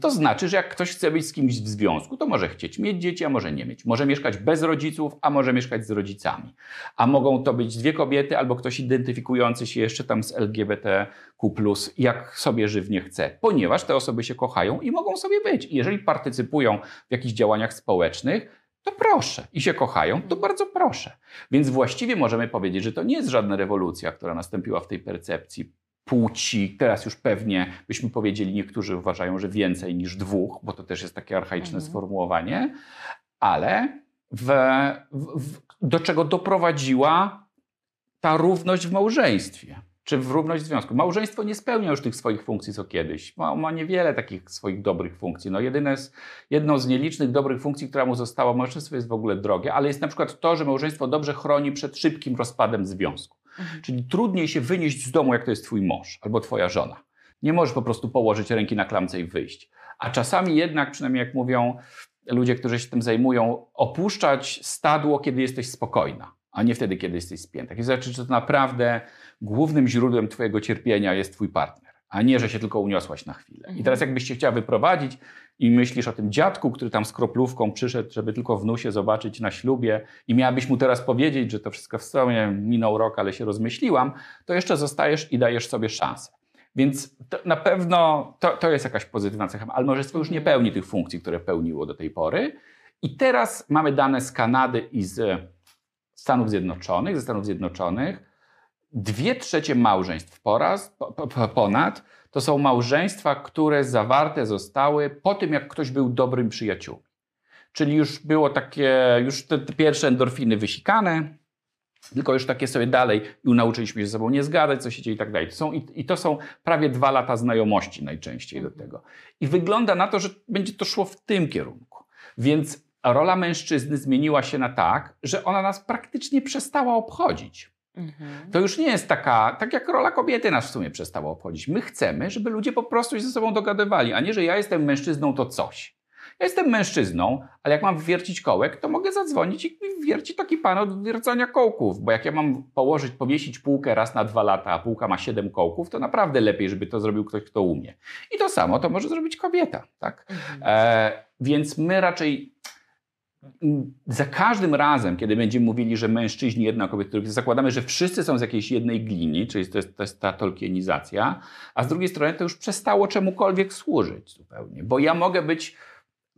To znaczy, że jak ktoś chce być z kimś w związku, to może chcieć mieć dzieci, a może nie mieć. Może mieszkać bez rodziców, a może mieszkać z rodzicami. A mogą to być dwie kobiety albo ktoś identyfikujący się jeszcze tam z LGBTQ, jak sobie żywnie chce, ponieważ te osoby się kochają i mogą sobie być. I jeżeli partycypują w jakichś działaniach społecznych, to proszę. I się kochają, to bardzo proszę. Więc właściwie możemy powiedzieć, że to nie jest żadna rewolucja, która nastąpiła w tej percepcji płci. Teraz już pewnie byśmy powiedzieli, niektórzy uważają, że więcej niż dwóch, bo to też jest takie archaiczne mhm. sformułowanie, ale w, w, do czego doprowadziła ta równość w małżeństwie czy w równość w związku. Małżeństwo nie spełnia już tych swoich funkcji co kiedyś. Ma, ma niewiele takich swoich dobrych funkcji. No jedyne z, jedną z nielicznych dobrych funkcji, która mu została, małżeństwo jest w ogóle drogie, ale jest na przykład to, że małżeństwo dobrze chroni przed szybkim rozpadem związku. Mhm. Czyli trudniej się wynieść z domu, jak to jest twój mąż albo twoja żona. Nie możesz po prostu położyć ręki na klamce i wyjść. A czasami jednak, przynajmniej jak mówią ludzie, którzy się tym zajmują, opuszczać stadło, kiedy jesteś spokojna, a nie wtedy, kiedy jesteś spięta. I znaczy, że to naprawdę głównym źródłem twojego cierpienia jest twój partner, a nie, że się tylko uniosłaś na chwilę. I teraz jakbyś się chciała wyprowadzić i myślisz o tym dziadku, który tam z kroplówką przyszedł, żeby tylko wnusie zobaczyć na ślubie i miałabyś mu teraz powiedzieć, że to wszystko w sumie minął rok, ale się rozmyśliłam, to jeszcze zostajesz i dajesz sobie szansę. Więc na pewno to, to jest jakaś pozytywna cecha, ale małżeństwo już nie pełni tych funkcji, które pełniło do tej pory. I teraz mamy dane z Kanady i z Stanów Zjednoczonych, ze Stanów Zjednoczonych. Dwie trzecie małżeństw poraz, po, po, ponad to są małżeństwa, które zawarte zostały po tym, jak ktoś był dobrym przyjaciółmi. Czyli już było takie, już te, te pierwsze endorfiny wysikane, tylko już takie sobie dalej i nauczyliśmy się ze sobą nie zgadać, co się dzieje i tak dalej. To są, i, I to są prawie dwa lata znajomości najczęściej do tego. I wygląda na to, że będzie to szło w tym kierunku. Więc rola mężczyzny zmieniła się na tak, że ona nas praktycznie przestała obchodzić. Mhm. To już nie jest taka, tak jak rola kobiety nas w sumie przestała obchodzić. My chcemy, żeby ludzie po prostu się ze sobą dogadywali, a nie, że ja jestem mężczyzną, to coś. Ja jestem mężczyzną, ale jak mam wiercić kołek, to mogę zadzwonić i wierci taki pan od wiercenia kołków, bo jak ja mam położyć, powiesić półkę raz na dwa lata, a półka ma siedem kołków, to naprawdę lepiej, żeby to zrobił ktoś, kto umie. I to samo to może zrobić kobieta, tak? Mhm. E, więc my raczej za każdym razem, kiedy będziemy mówili, że mężczyźni jedna kobieta, zakładamy, że wszyscy są z jakiejś jednej glini, czyli to jest, to jest ta tolkienizacja, a z drugiej strony to już przestało czemukolwiek służyć zupełnie, bo ja mogę być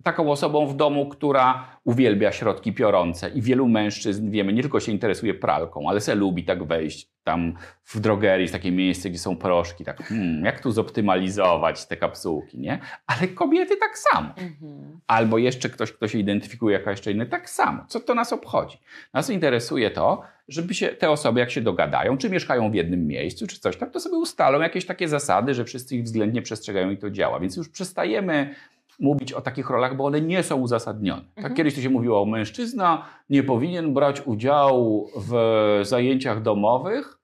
taką osobą w domu, która uwielbia środki piorące i wielu mężczyzn, wiemy, nie tylko się interesuje pralką, ale se lubi tak wejść tam w drogerii, w takie miejsce, gdzie są proszki, tak hmm, jak tu zoptymalizować te kapsułki, nie? Ale kobiety tak samo. Mhm. Albo jeszcze ktoś, kto się identyfikuje jako jeszcze inny, tak samo. Co to nas obchodzi? Nas interesuje to, żeby się te osoby, jak się dogadają, czy mieszkają w jednym miejscu, czy coś tak, to sobie ustalą jakieś takie zasady, że wszyscy ich względnie przestrzegają i to działa. Więc już przestajemy mówić o takich rolach, bo one nie są uzasadnione. Tak mhm. kiedyś to się mówiło, mężczyzna nie powinien brać udziału w zajęciach domowych,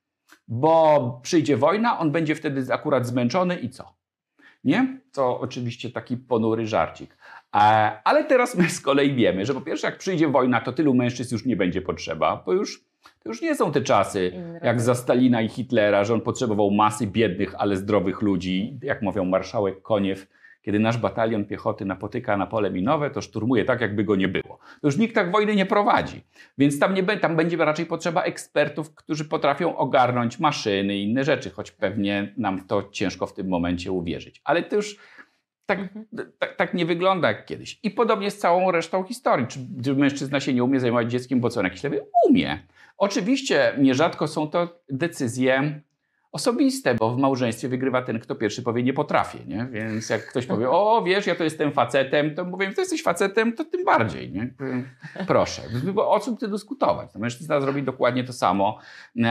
bo przyjdzie wojna, on będzie wtedy akurat zmęczony i co? Nie? To oczywiście taki ponury żarcik. E, ale teraz my z kolei wiemy, że po pierwsze, jak przyjdzie wojna, to tylu mężczyzn już nie będzie potrzeba, bo już to już nie są te czasy jak za Stalina i Hitlera, że on potrzebował masy biednych, ale zdrowych ludzi. Jak mówią marszałek Koniew, kiedy nasz batalion piechoty napotyka na pole minowe, to szturmuje tak, jakby go nie było. To już nikt tak wojny nie prowadzi. Więc tam, nie, tam będzie raczej potrzeba ekspertów, którzy potrafią ogarnąć maszyny i inne rzeczy, choć pewnie nam to ciężko w tym momencie uwierzyć. Ale to już tak, mhm. tak, tak, nie wygląda jak kiedyś. I podobnie z całą resztą historii. Czy, czy mężczyzna się nie umie zajmować dzieckiem, bo co on jakiś lewy? Umie. Oczywiście nierzadko są to decyzje osobiste, bo w małżeństwie wygrywa ten, kto pierwszy powie nie potrafię, nie? Więc jak ktoś powie, o wiesz, ja to jestem facetem, to mówię, ty jesteś facetem, to tym bardziej, nie? Proszę. Bo o czym ty dyskutować? To mężczyzna zrobi dokładnie to samo,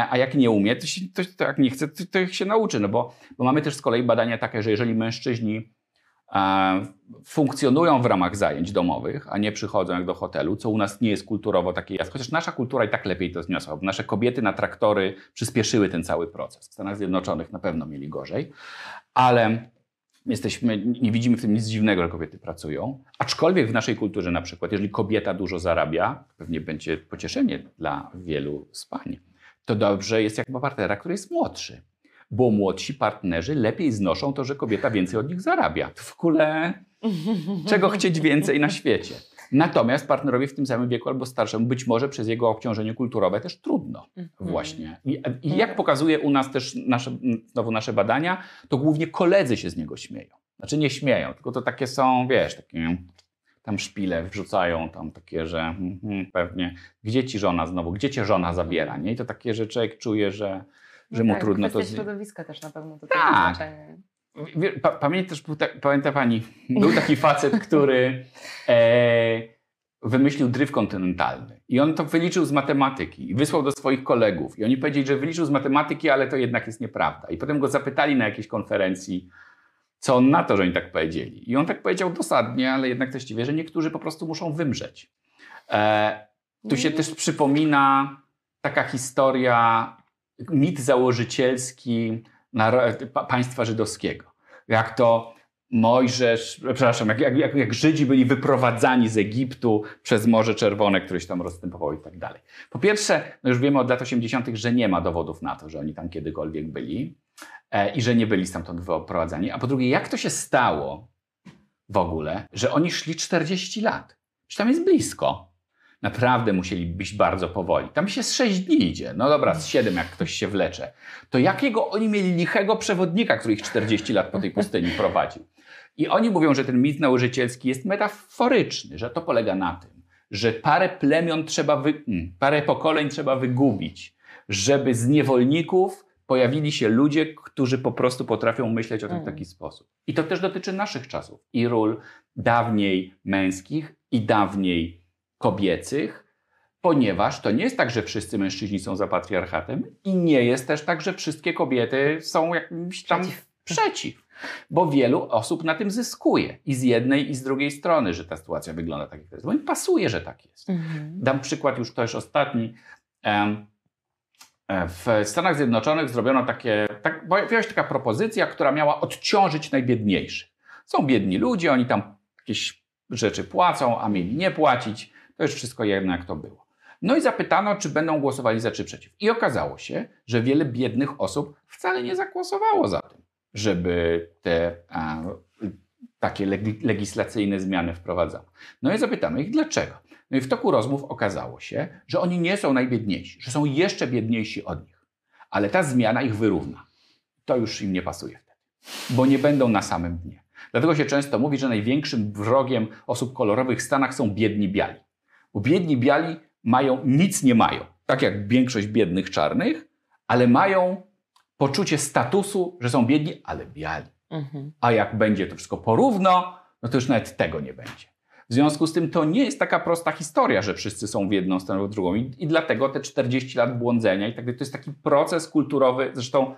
a jak nie umie, to, się, to, to jak nie chce, to, to się nauczy, no bo, bo mamy też z kolei badania takie, że jeżeli mężczyźni funkcjonują w ramach zajęć domowych, a nie przychodzą jak do hotelu, co u nas nie jest kulturowo takie jasne. Chociaż nasza kultura i tak lepiej to zniosła. Bo nasze kobiety na traktory przyspieszyły ten cały proces. W Stanach Zjednoczonych na pewno mieli gorzej, ale jesteśmy, nie widzimy w tym nic dziwnego, że kobiety pracują. Aczkolwiek w naszej kulturze na przykład, jeżeli kobieta dużo zarabia, pewnie będzie pocieszenie dla wielu z pań, to dobrze jest jak partnera, który jest młodszy bo młodsi partnerzy lepiej znoszą to, że kobieta więcej od nich zarabia. W ogóle czego chcieć więcej na świecie. Natomiast partnerowi w tym samym wieku albo starszemu być może przez jego obciążenie kulturowe też trudno mhm. właśnie. I, I, jak pokazuje u nas też nasze, znowu nasze badania, to głównie koledzy się z niego śmieją. Znaczy nie śmieją, tylko to takie są, wiesz, takie tam szpile wrzucają tam takie, że hmm, pewnie gdzie ci żona znowu, gdzie cię żona zabiera, nie? I to takie, że człowiek czuje, że że mu tak, trudno to... środowiska też na pewno to tak. znaczenie. Pa, pamięta, pamięta pani, był taki facet, który e, wymyślił dryf kontynentalny. I on to wyliczył z matematyki i wysłał do swoich kolegów. I oni powiedzieli, że wyliczył z matematyki, ale to jednak jest nieprawda. I potem go zapytali na jakiejś konferencji, co on na to, że oni tak powiedzieli. I on tak powiedział dosadnie, ale jednak też wie, że niektórzy po prostu muszą wymrzeć. E, tu się też przypomina taka historia mit założycielski państwa żydowskiego. Jak to Mojżesz, przepraszam, jak, jak, jak, Żydzi byli wyprowadzani z Egiptu przez Morze Czerwone, które się tam rozstępowało i tak dalej. Po pierwsze, no już wiemy od lat 80., że nie ma dowodów na to, że oni tam kiedykolwiek byli e, i że nie byli stamtąd wyprowadzani. A po drugie, jak to się stało w ogóle, że oni szli 40 lat? Przecież tam jest blisko naprawdę musieli być bardzo powoli. Tam się z 6 dni idzie. No dobra, z 7 jak ktoś się wlecze. To jakiego oni mieli lichego przewodnika, który ich 40 lat po tej pustyni prowadził? I oni mówią, że ten mit nauczycielski jest metaforyczny, że to polega na tym, że parę plemion trzeba, wy... Hmm, parę pokoleń trzeba wygubić, żeby z niewolników pojawili się ludzie, którzy po prostu potrafią myśleć o tym w taki mm. sposób. I to też dotyczy naszych czasów i ról dawniej męskich i dawniej kobiecych, ponieważ to nie jest tak, że wszyscy mężczyźni są za patriarchatem i nie jest też tak, że wszystkie kobiety są jakimś tam przeciw. przeciw. Bo wielu osób na tym zyskuje i z jednej i z drugiej strony, że ta sytuacja wygląda tak, jak jest. Bo mi pasuje, że tak jest. Mhm. Dam przykład już też ostatni. E, w Stanach Zjednoczonych zrobiono takie, tak, pojawiła się taka propozycja, która miała odciążyć najbiedniejszych. Są biedni ludzie, oni tam jakieś rzeczy płacą, a mieli nie płacić. To już wszystko jedno, jak to było. No i zapytano, czy będą głosowali za czy przeciw. I okazało się, że wiele biednych osób wcale nie zagłosowało za tym, żeby te a, takie legislacyjne zmiany wprowadzano. No i zapytano ich dlaczego. No i w toku rozmów okazało się, że oni nie są najbiedniejsi, że są jeszcze biedniejsi od nich. Ale ta zmiana ich wyrówna. To już im nie pasuje wtedy, bo nie będą na samym dnie. Dlatego się często mówi, że największym wrogiem osób kolorowych w Stanach są biedni biali. Bo biedni biali mają, nic nie mają, tak jak większość biednych czarnych, ale mają poczucie statusu, że są biedni, ale biali. Mhm. A jak będzie to wszystko porówno, no to już nawet tego nie będzie. W związku z tym to nie jest taka prosta historia, że wszyscy są w jedną stronę, w drugą. I, i dlatego te 40 lat błądzenia i tak dalej, to jest taki proces kulturowy. Zresztą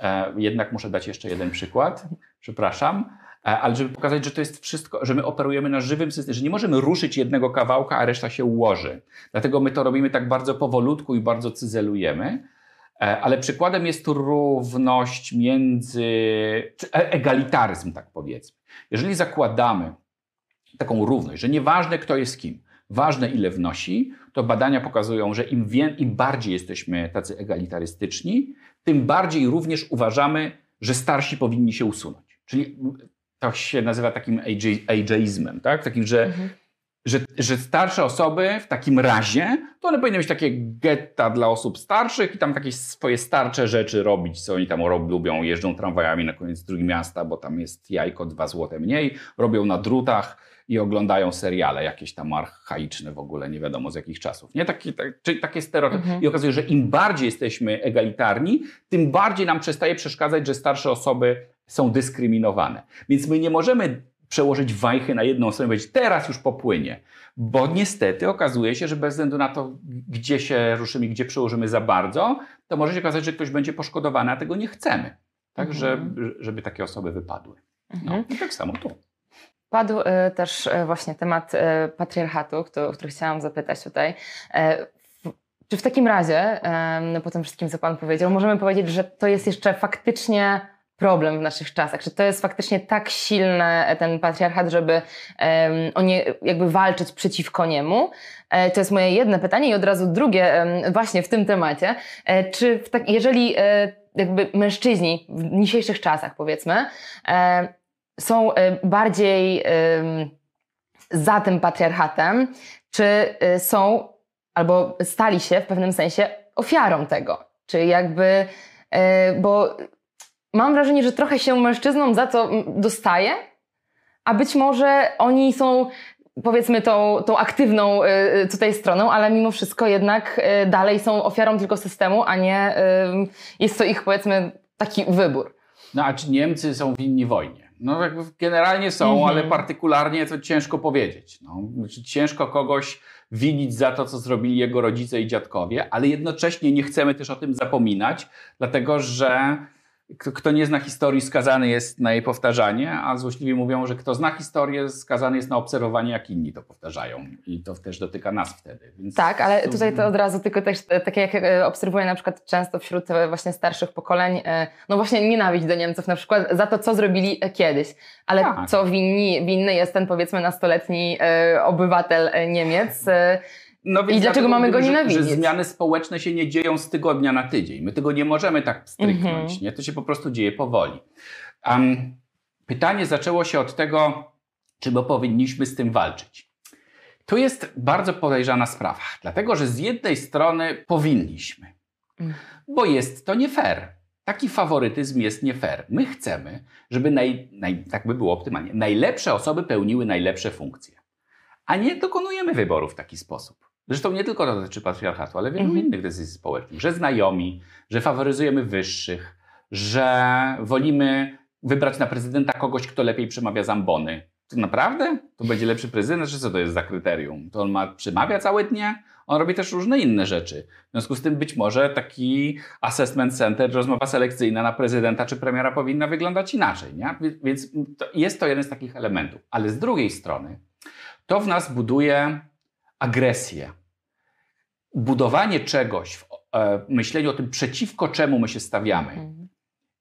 e, jednak muszę dać jeszcze jeden przykład, przepraszam, ale żeby pokazać, że to jest wszystko, że my operujemy na żywym systemie, że nie możemy ruszyć jednego kawałka, a reszta się ułoży. Dlatego my to robimy tak bardzo powolutku i bardzo cyzelujemy. E, ale przykładem jest równość między, e, egalitaryzm, tak powiedzmy. Jeżeli zakładamy taką równość, że nieważne kto jest kim, ważne ile wnosi, to badania pokazują, że im, wie, im bardziej jesteśmy tacy egalitarystyczni, tym bardziej również uważamy, że starsi powinni się usunąć. Czyli to się nazywa takim ageizmem, tak? Takim, że mhm że, że starsze osoby w takim razie, to one powinny mieć takie getta dla osób starszych i tam takie swoje starcze rzeczy robić, co oni tam lubią. Jeżdżą tramwajami na koniec drugiego miasta, bo tam jest jajko, dwa złote mniej. Robią na drutach i oglądają seriale jakieś tam archaiczne w ogóle, nie wiadomo z jakich czasów. Nie? Taki, tak, czyli takie stereotypy. Mhm. I okazuje się, że im bardziej jesteśmy egalitarni, tym bardziej nam przestaje przeszkadzać, że starsze osoby są dyskryminowane. Więc my nie możemy przełożyć wajchy na jedną stronę i powiedzieć, teraz już popłynie. Bo niestety okazuje się, że bez względu na to, gdzie się ruszymy, gdzie przełożymy za bardzo, to może się okazać, że ktoś będzie poszkodowany, a tego nie chcemy. Tak, mhm. żeby, żeby takie osoby wypadły. No, mhm. i tak samo tu. Padł y, też y, właśnie temat y, patriarchatu, o który chciałam zapytać tutaj. Czy w takim razie, po tym wszystkim, co Pan powiedział, możemy powiedzieć, że to jest jeszcze faktycznie problem w naszych czasach? Czy to jest faktycznie tak silny e, ten patriarchat, żeby um, nie, jakby walczyć przeciwko niemu? E, to jest moje jedno pytanie i od razu drugie um, właśnie w tym temacie. E, czy tak, jeżeli e, jakby mężczyźni w dzisiejszych czasach powiedzmy e, są e, bardziej za tym patriarchatem, czy są albo stali się w pewnym sensie ofiarą tego? Czy jakby, bo mam wrażenie, że trochę się mężczyznom za to dostaje, a być może oni są powiedzmy tą, tą aktywną y, y, tutaj stroną, ale mimo wszystko jednak y, dalej są ofiarą tylko systemu, a nie jest to ich powiedzmy taki wybór. No a czy Niemcy są winni wojnie? No jakby generalnie są, mhm. ale partykularnie to ciężko powiedzieć. No, znaczy, ciężko kogoś winić za to, co zrobili jego rodzice i dziadkowie, ale jednocześnie nie chcemy też o tym zapominać, dlatego że kto nie zna historii, skazany jest na jej powtarzanie, a złośliwie mówią, że kto zna historię, skazany jest na obserwowanie, jak inni to powtarzają. I to też dotyka nas wtedy. Więc tak, ale tutaj to od razu tylko też, e, takie jak e, obserwuję na przykład często wśród e, właśnie starszych pokoleń, no właśnie nienawiść do Niemców na przykład za to, co zrobili kiedyś. Ale tak. co winni, winny jest ten powiedzmy nastoletni obywatel Niemiec, no I dlaczego mamy go nienawidzieć? Że, że zmiany społeczne się nie dzieją z tygodnia na tydzień. My tego nie możemy tak stryknąć. Mm -hmm. Nie? To się po prostu dzieje powoli. Um, pytanie zaczęło się od tego, czy my powinniśmy z tym walczyć. Tu jest bardzo podejrzana sprawa, dlatego że z jednej strony powinniśmy, mm. bo jest to nie fair. Taki faworytyzm jest nie fair. My chcemy, żeby naj, naj, tak by było optymalnie, najlepsze osoby pełniły najlepsze funkcje, a nie dokonujemy wyboru w taki sposób. Zresztą nie tylko to dotyczy patriarchatu, ale wielu mhm. innych decyzji społecznych, że znajomi, że faworyzujemy wyższych, że wolimy wybrać na prezydenta kogoś, kto lepiej przemawia zambony. To naprawdę? To będzie lepszy prezydent? Czy co to jest za kryterium? To on ma przemawia całe dnie? On robi też różne inne rzeczy. W związku z tym być może taki assessment center, rozmowa selekcyjna na prezydenta czy premiera powinna wyglądać inaczej. Nie? Więc to jest to jeden z takich elementów. Ale z drugiej strony to w nas buduje agresję. Budowanie czegoś, w e, myśleniu o tym, przeciwko czemu my się stawiamy, mhm.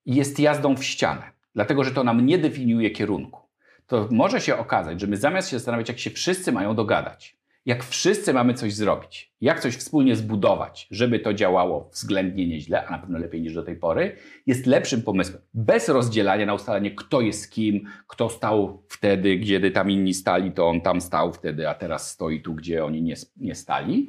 jest jazdą w ścianę, dlatego że to nam nie definiuje kierunku. To może się okazać, że my zamiast się zastanawiać, jak się wszyscy mają dogadać, jak wszyscy mamy coś zrobić, jak coś wspólnie zbudować, żeby to działało względnie nieźle, a na pewno lepiej niż do tej pory, jest lepszym pomysłem. Bez rozdzielania na ustalenie, kto jest kim, kto stał wtedy, kiedy tam inni stali, to on tam stał wtedy, a teraz stoi tu, gdzie oni nie, nie stali.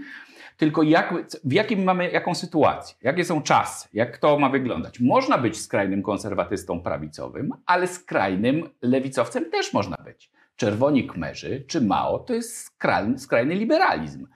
Tylko jak, w jakim mamy, jaką sytuację, jakie są czasy, jak to ma wyglądać. Można być skrajnym konserwatystą prawicowym, ale skrajnym lewicowcem też można być czerwoni kmerzy czy Mao to jest skrajny, skrajny liberalizm.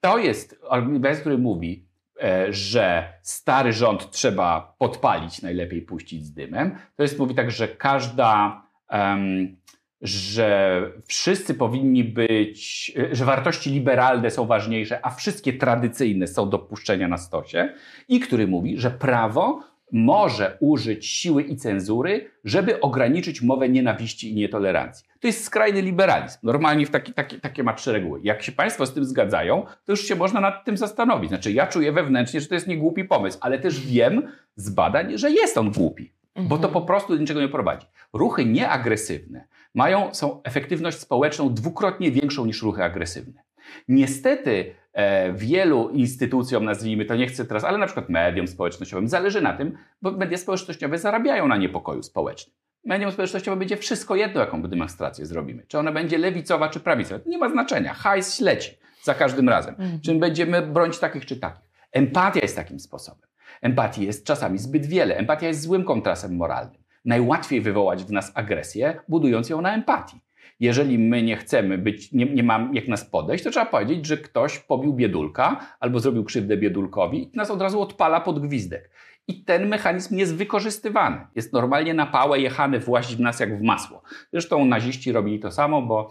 To jest argument, który mówi, e, że stary rząd trzeba podpalić, najlepiej puścić z dymem. To jest mówi tak, że każda, um, że wszyscy powinni być, że wartości liberalne są ważniejsze, a wszystkie tradycyjne są do puszczenia na stosie. I który mówi, że prawo może użyć siły i cenzury, żeby ograniczyć mowę nienawiści i nietolerancji. To jest skrajny liberalizm. Normalnie w taki, taki, takie ma trzy reguły. Jak się Państwo z tym zgadzają, to już się można nad tym zastanowić. Znaczy, ja czuję wewnętrznie, że to jest niegłupi pomysł, ale też wiem z badań, że jest on głupi, mhm. bo to mhm. po prostu do niczego nie prowadzi. Ruchy nieagresywne mają, są efektywność społeczną dwukrotnie większą niż ruchy agresywne. Niestety e, wielu instytucjom, nazwijmy to, nie chcę teraz, ale na przykład mediom społecznościowym, zależy na tym, bo media społecznościowe zarabiają na niepokoju społecznym. Medium społecznościowe będzie wszystko jedno, jaką demonstrację zrobimy. Czy ona będzie lewicowa, czy prawicowa. Nie ma znaczenia. Hajs leci za każdym razem. Mhm. Czy będziemy bronić takich, czy takich. Empatia jest takim sposobem. Empatii jest czasami zbyt wiele. Empatia jest złym kontrastem moralnym. Najłatwiej wywołać w nas agresję, budując ją na empatii. Jeżeli my nie chcemy być, nie, nie mam jak nas podejść, to trzeba powiedzieć, że ktoś pobił biedulka albo zrobił krzywdę biedulkowi i nas od razu odpala pod gwizdek. I ten mechanizm jest wykorzystywany. Jest normalnie na pałę jechany właścić w nas jak w masło. Zresztą naziści robili to samo, bo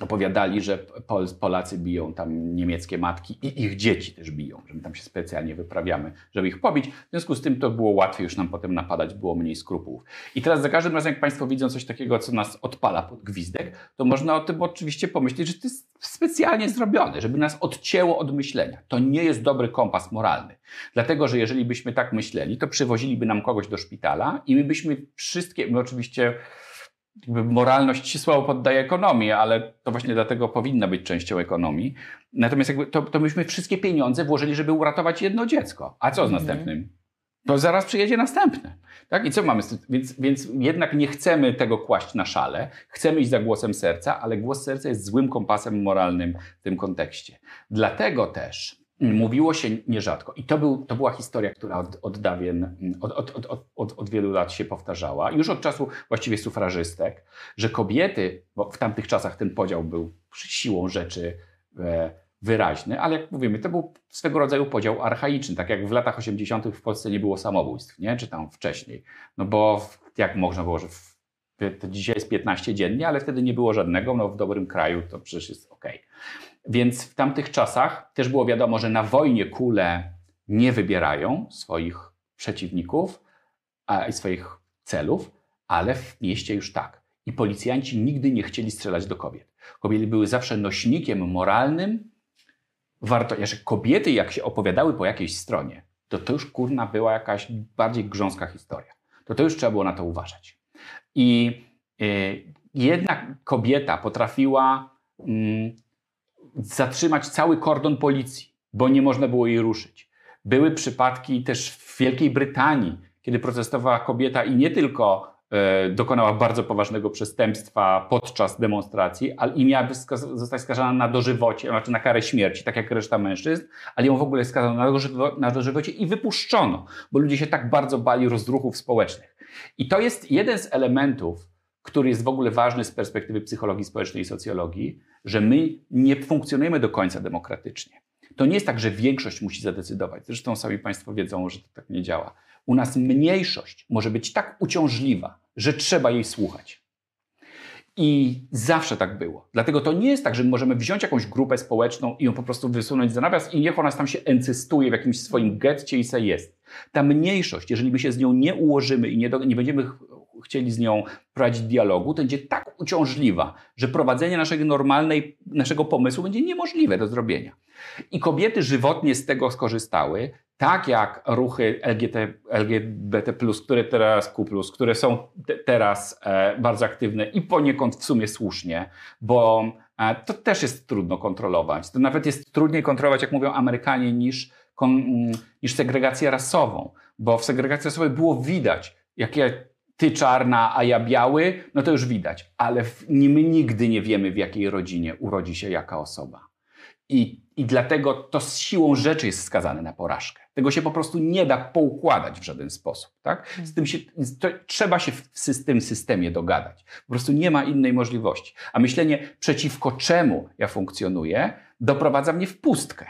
opowiadali, że Pol Polacy biją tam niemieckie matki i ich dzieci też biją, że my tam się specjalnie wyprawiamy, żeby ich pobić. W związku z tym to było łatwiej już nam potem napadać, było mniej skrupułów. I teraz za każdym razem, jak Państwo widzą coś takiego, co nas odpala pod gwizdek, to można o tym oczywiście pomyśleć, że to jest specjalnie zrobione, żeby nas odcięło od myślenia. To nie jest dobry kompas moralny. Dlatego, że jeżeli byśmy tak myśleli, to przywoziliby nam kogoś do szpitala i my byśmy wszystkie, my oczywiście moralność słabo poddaje ekonomii, ale to właśnie dlatego powinna być częścią ekonomii. Natomiast jakby to, to myśmy wszystkie pieniądze włożyli, żeby uratować jedno dziecko. A co z mhm. następnym? To zaraz przyjedzie następne. Tak? I co mamy? Więc, więc jednak nie chcemy tego kłaść na szale. Chcemy iść za głosem serca, ale głos serca jest złym kompasem moralnym w tym kontekście. Dlatego też mówiło się nierzadko, i to, był, to była historia, która od, od dawien, od, od, od, od, wielu lat się powtarzała, już od czasu właściwie sufrażystek, że kobiety, bo w tamtych czasach ten podział był siłą rzeczy e, wyraźny, ale jak mówimy, to był swego rodzaju podział archaiczny, tak jak w latach 80. w Polsce nie było samobójstw, nie? czy tam wcześniej. No bo jak można było, że w, to dzisiaj jest 15 dziennie, ale wtedy nie było żadnego, no w dobrym kraju to przecież jest ok. Więc w tamtych czasach też było wiadomo, że na wojnie kule nie wybierają swoich przeciwników i swoich celów, ale w mieście już tak. I policjanci nigdy nie chcieli strzelać do kobiet. Kobiety były zawsze nośnikiem moralnym. Warto, kobiety, jak się opowiadały po jakiejś stronie, to to już kurna była jakaś bardziej grząska historia. To to już trzeba było na to uważać. I y, jednak kobieta potrafiła mm, zatrzymać cały kordon policji, bo nie można było jej ruszyć. Były przypadki też w Wielkiej Brytanii, kiedy protestowała kobieta i nie tylko e, dokonała bardzo poważnego przestępstwa podczas demonstracji, ale i miała zostać skazana na dożywocie, znaczy na karę śmierci, tak jak reszta mężczyzn, ale ją w ogóle skazano na, dożywo, na dożywocie i wypuszczono, bo ludzie się tak bardzo bali rozruchów społecznych. I to jest jeden z elementów, który jest w ogóle ważny z perspektywy psychologii społecznej i socjologii, że my nie funkcjonujemy do końca demokratycznie. To nie jest tak, że większość musi zadecydować. Zresztą sami Państwo wiedzą, że to tak nie działa. U nas mniejszość może być tak uciążliwa, że trzeba jej słuchać. I zawsze tak było. Dlatego to nie jest tak, że możemy wziąć jakąś grupę społeczną i ją po prostu wysunąć za nawias i niech ona tam się encystuje w jakimś swoim getcie i se jest. Ta mniejszość, jeżeli my się z nią nie ułożymy i nie, do, nie będziemy chcieli z nią prowadzić dialogu, to będzie tak uciążliwa, że prowadzenie naszego normalnej, naszego pomysłu będzie niemożliwe do zrobienia. I kobiety żywotnie z tego skorzystały, tak jak ruchy LGBT, LGBT+, które teraz Q+, które są te, teraz e, bardzo aktywne i poniekąd w sumie słusznie, bo to też jest trudno kontrolować. To nawet jest trudniej kontrolować, jak mówią Amerykanie, niż, mm, niż segregację rasową, bo w segregacji rasowej było widać, jakie ty czarna, a ja biały, no to już widać, ale my nigdy nie wiemy, w jakiej rodzinie urodzi się jaka osoba. I, I dlatego to z siłą rzeczy jest skazane na porażkę. Tego się po prostu nie da poukładać w żaden sposób. Tak? Hmm. Z tym się, to, trzeba się w tym systemie dogadać. Po prostu nie ma innej możliwości. A myślenie, przeciwko czemu ja funkcjonuję, doprowadza mnie w pustkę.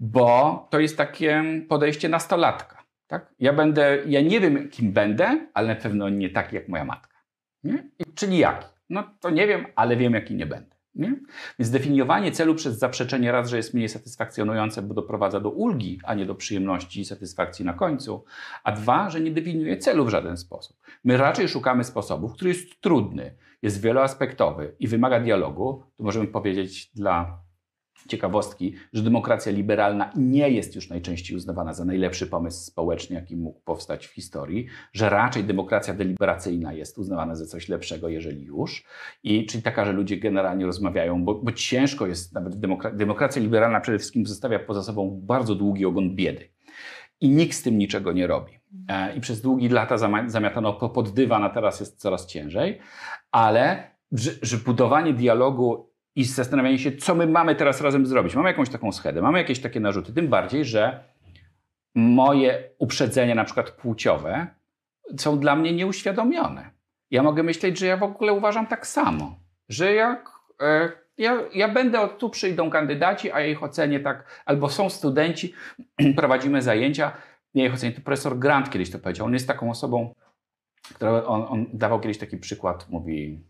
Bo to jest takie podejście nastolatka. Tak? Ja, będę, ja nie wiem, kim będę, ale na pewno nie taki jak moja matka. Nie? Czyli jaki? No to nie wiem, ale wiem, jaki nie będę. Nie? Więc definiowanie celu przez zaprzeczenie raz, że jest mniej satysfakcjonujące, bo doprowadza do ulgi, a nie do przyjemności i satysfakcji na końcu, a dwa, że nie definiuje celu w żaden sposób. My raczej szukamy sposobów, który jest trudny, jest wieloaspektowy i wymaga dialogu. Tu możemy powiedzieć dla ciekawostki, że demokracja liberalna nie jest już najczęściej uznawana za najlepszy pomysł społeczny, jaki mógł powstać w historii, że raczej demokracja deliberacyjna jest uznawana za coś lepszego, jeżeli już. I czyli taka, że ludzie generalnie rozmawiają, bo, bo ciężko jest, nawet demokra demokracja liberalna przede wszystkim zostawia poza sobą bardzo długi ogon biedy. I nikt z tym niczego nie robi. E, I przez długie lata zamiatano pod dywan, a teraz jest coraz ciężej. Ale że, że budowanie dialogu i zastanawianie się, co my mamy teraz razem zrobić. Mamy jakąś taką schedę, mamy jakieś takie narzuty, tym bardziej, że moje uprzedzenia, na przykład płciowe, są dla mnie nieuświadomione. Ja mogę myśleć, że ja w ogóle uważam tak samo, że jak e, ja, ja będę, od tu przyjdą kandydaci, a ja ich ocenię tak, albo są studenci, prowadzimy zajęcia, ja ich ocenię. To profesor Grant kiedyś to powiedział. On jest taką osobą, która, on, on dawał kiedyś taki przykład, mówi,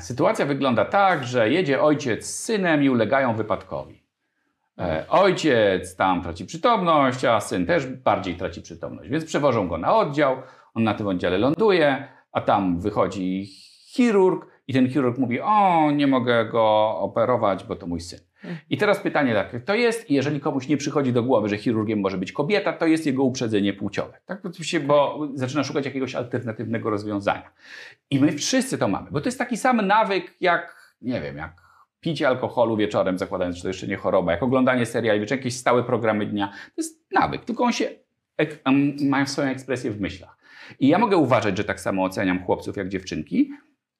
Sytuacja wygląda tak, że jedzie ojciec z synem i ulegają wypadkowi. E, ojciec tam traci przytomność, a syn też bardziej traci przytomność, więc przewożą go na oddział. On na tym oddziale ląduje, a tam wychodzi chirurg i ten chirurg mówi: O, nie mogę go operować, bo to mój syn. I teraz pytanie takie, to jest, jeżeli komuś nie przychodzi do głowy, że chirurgiem może być kobieta, to jest jego uprzedzenie płciowe. Tak? Oczywiście, bo zaczyna szukać jakiegoś alternatywnego rozwiązania. I my wszyscy to mamy, bo to jest taki sam nawyk jak, nie wiem, jak picie alkoholu wieczorem, zakładając, że to jeszcze nie choroba, jak oglądanie seriali, czy jakieś stałe programy dnia. To jest nawyk, tylko on się, um, mają swoją ekspresję w myślach. I ja mogę uważać, że tak samo oceniam chłopców jak dziewczynki,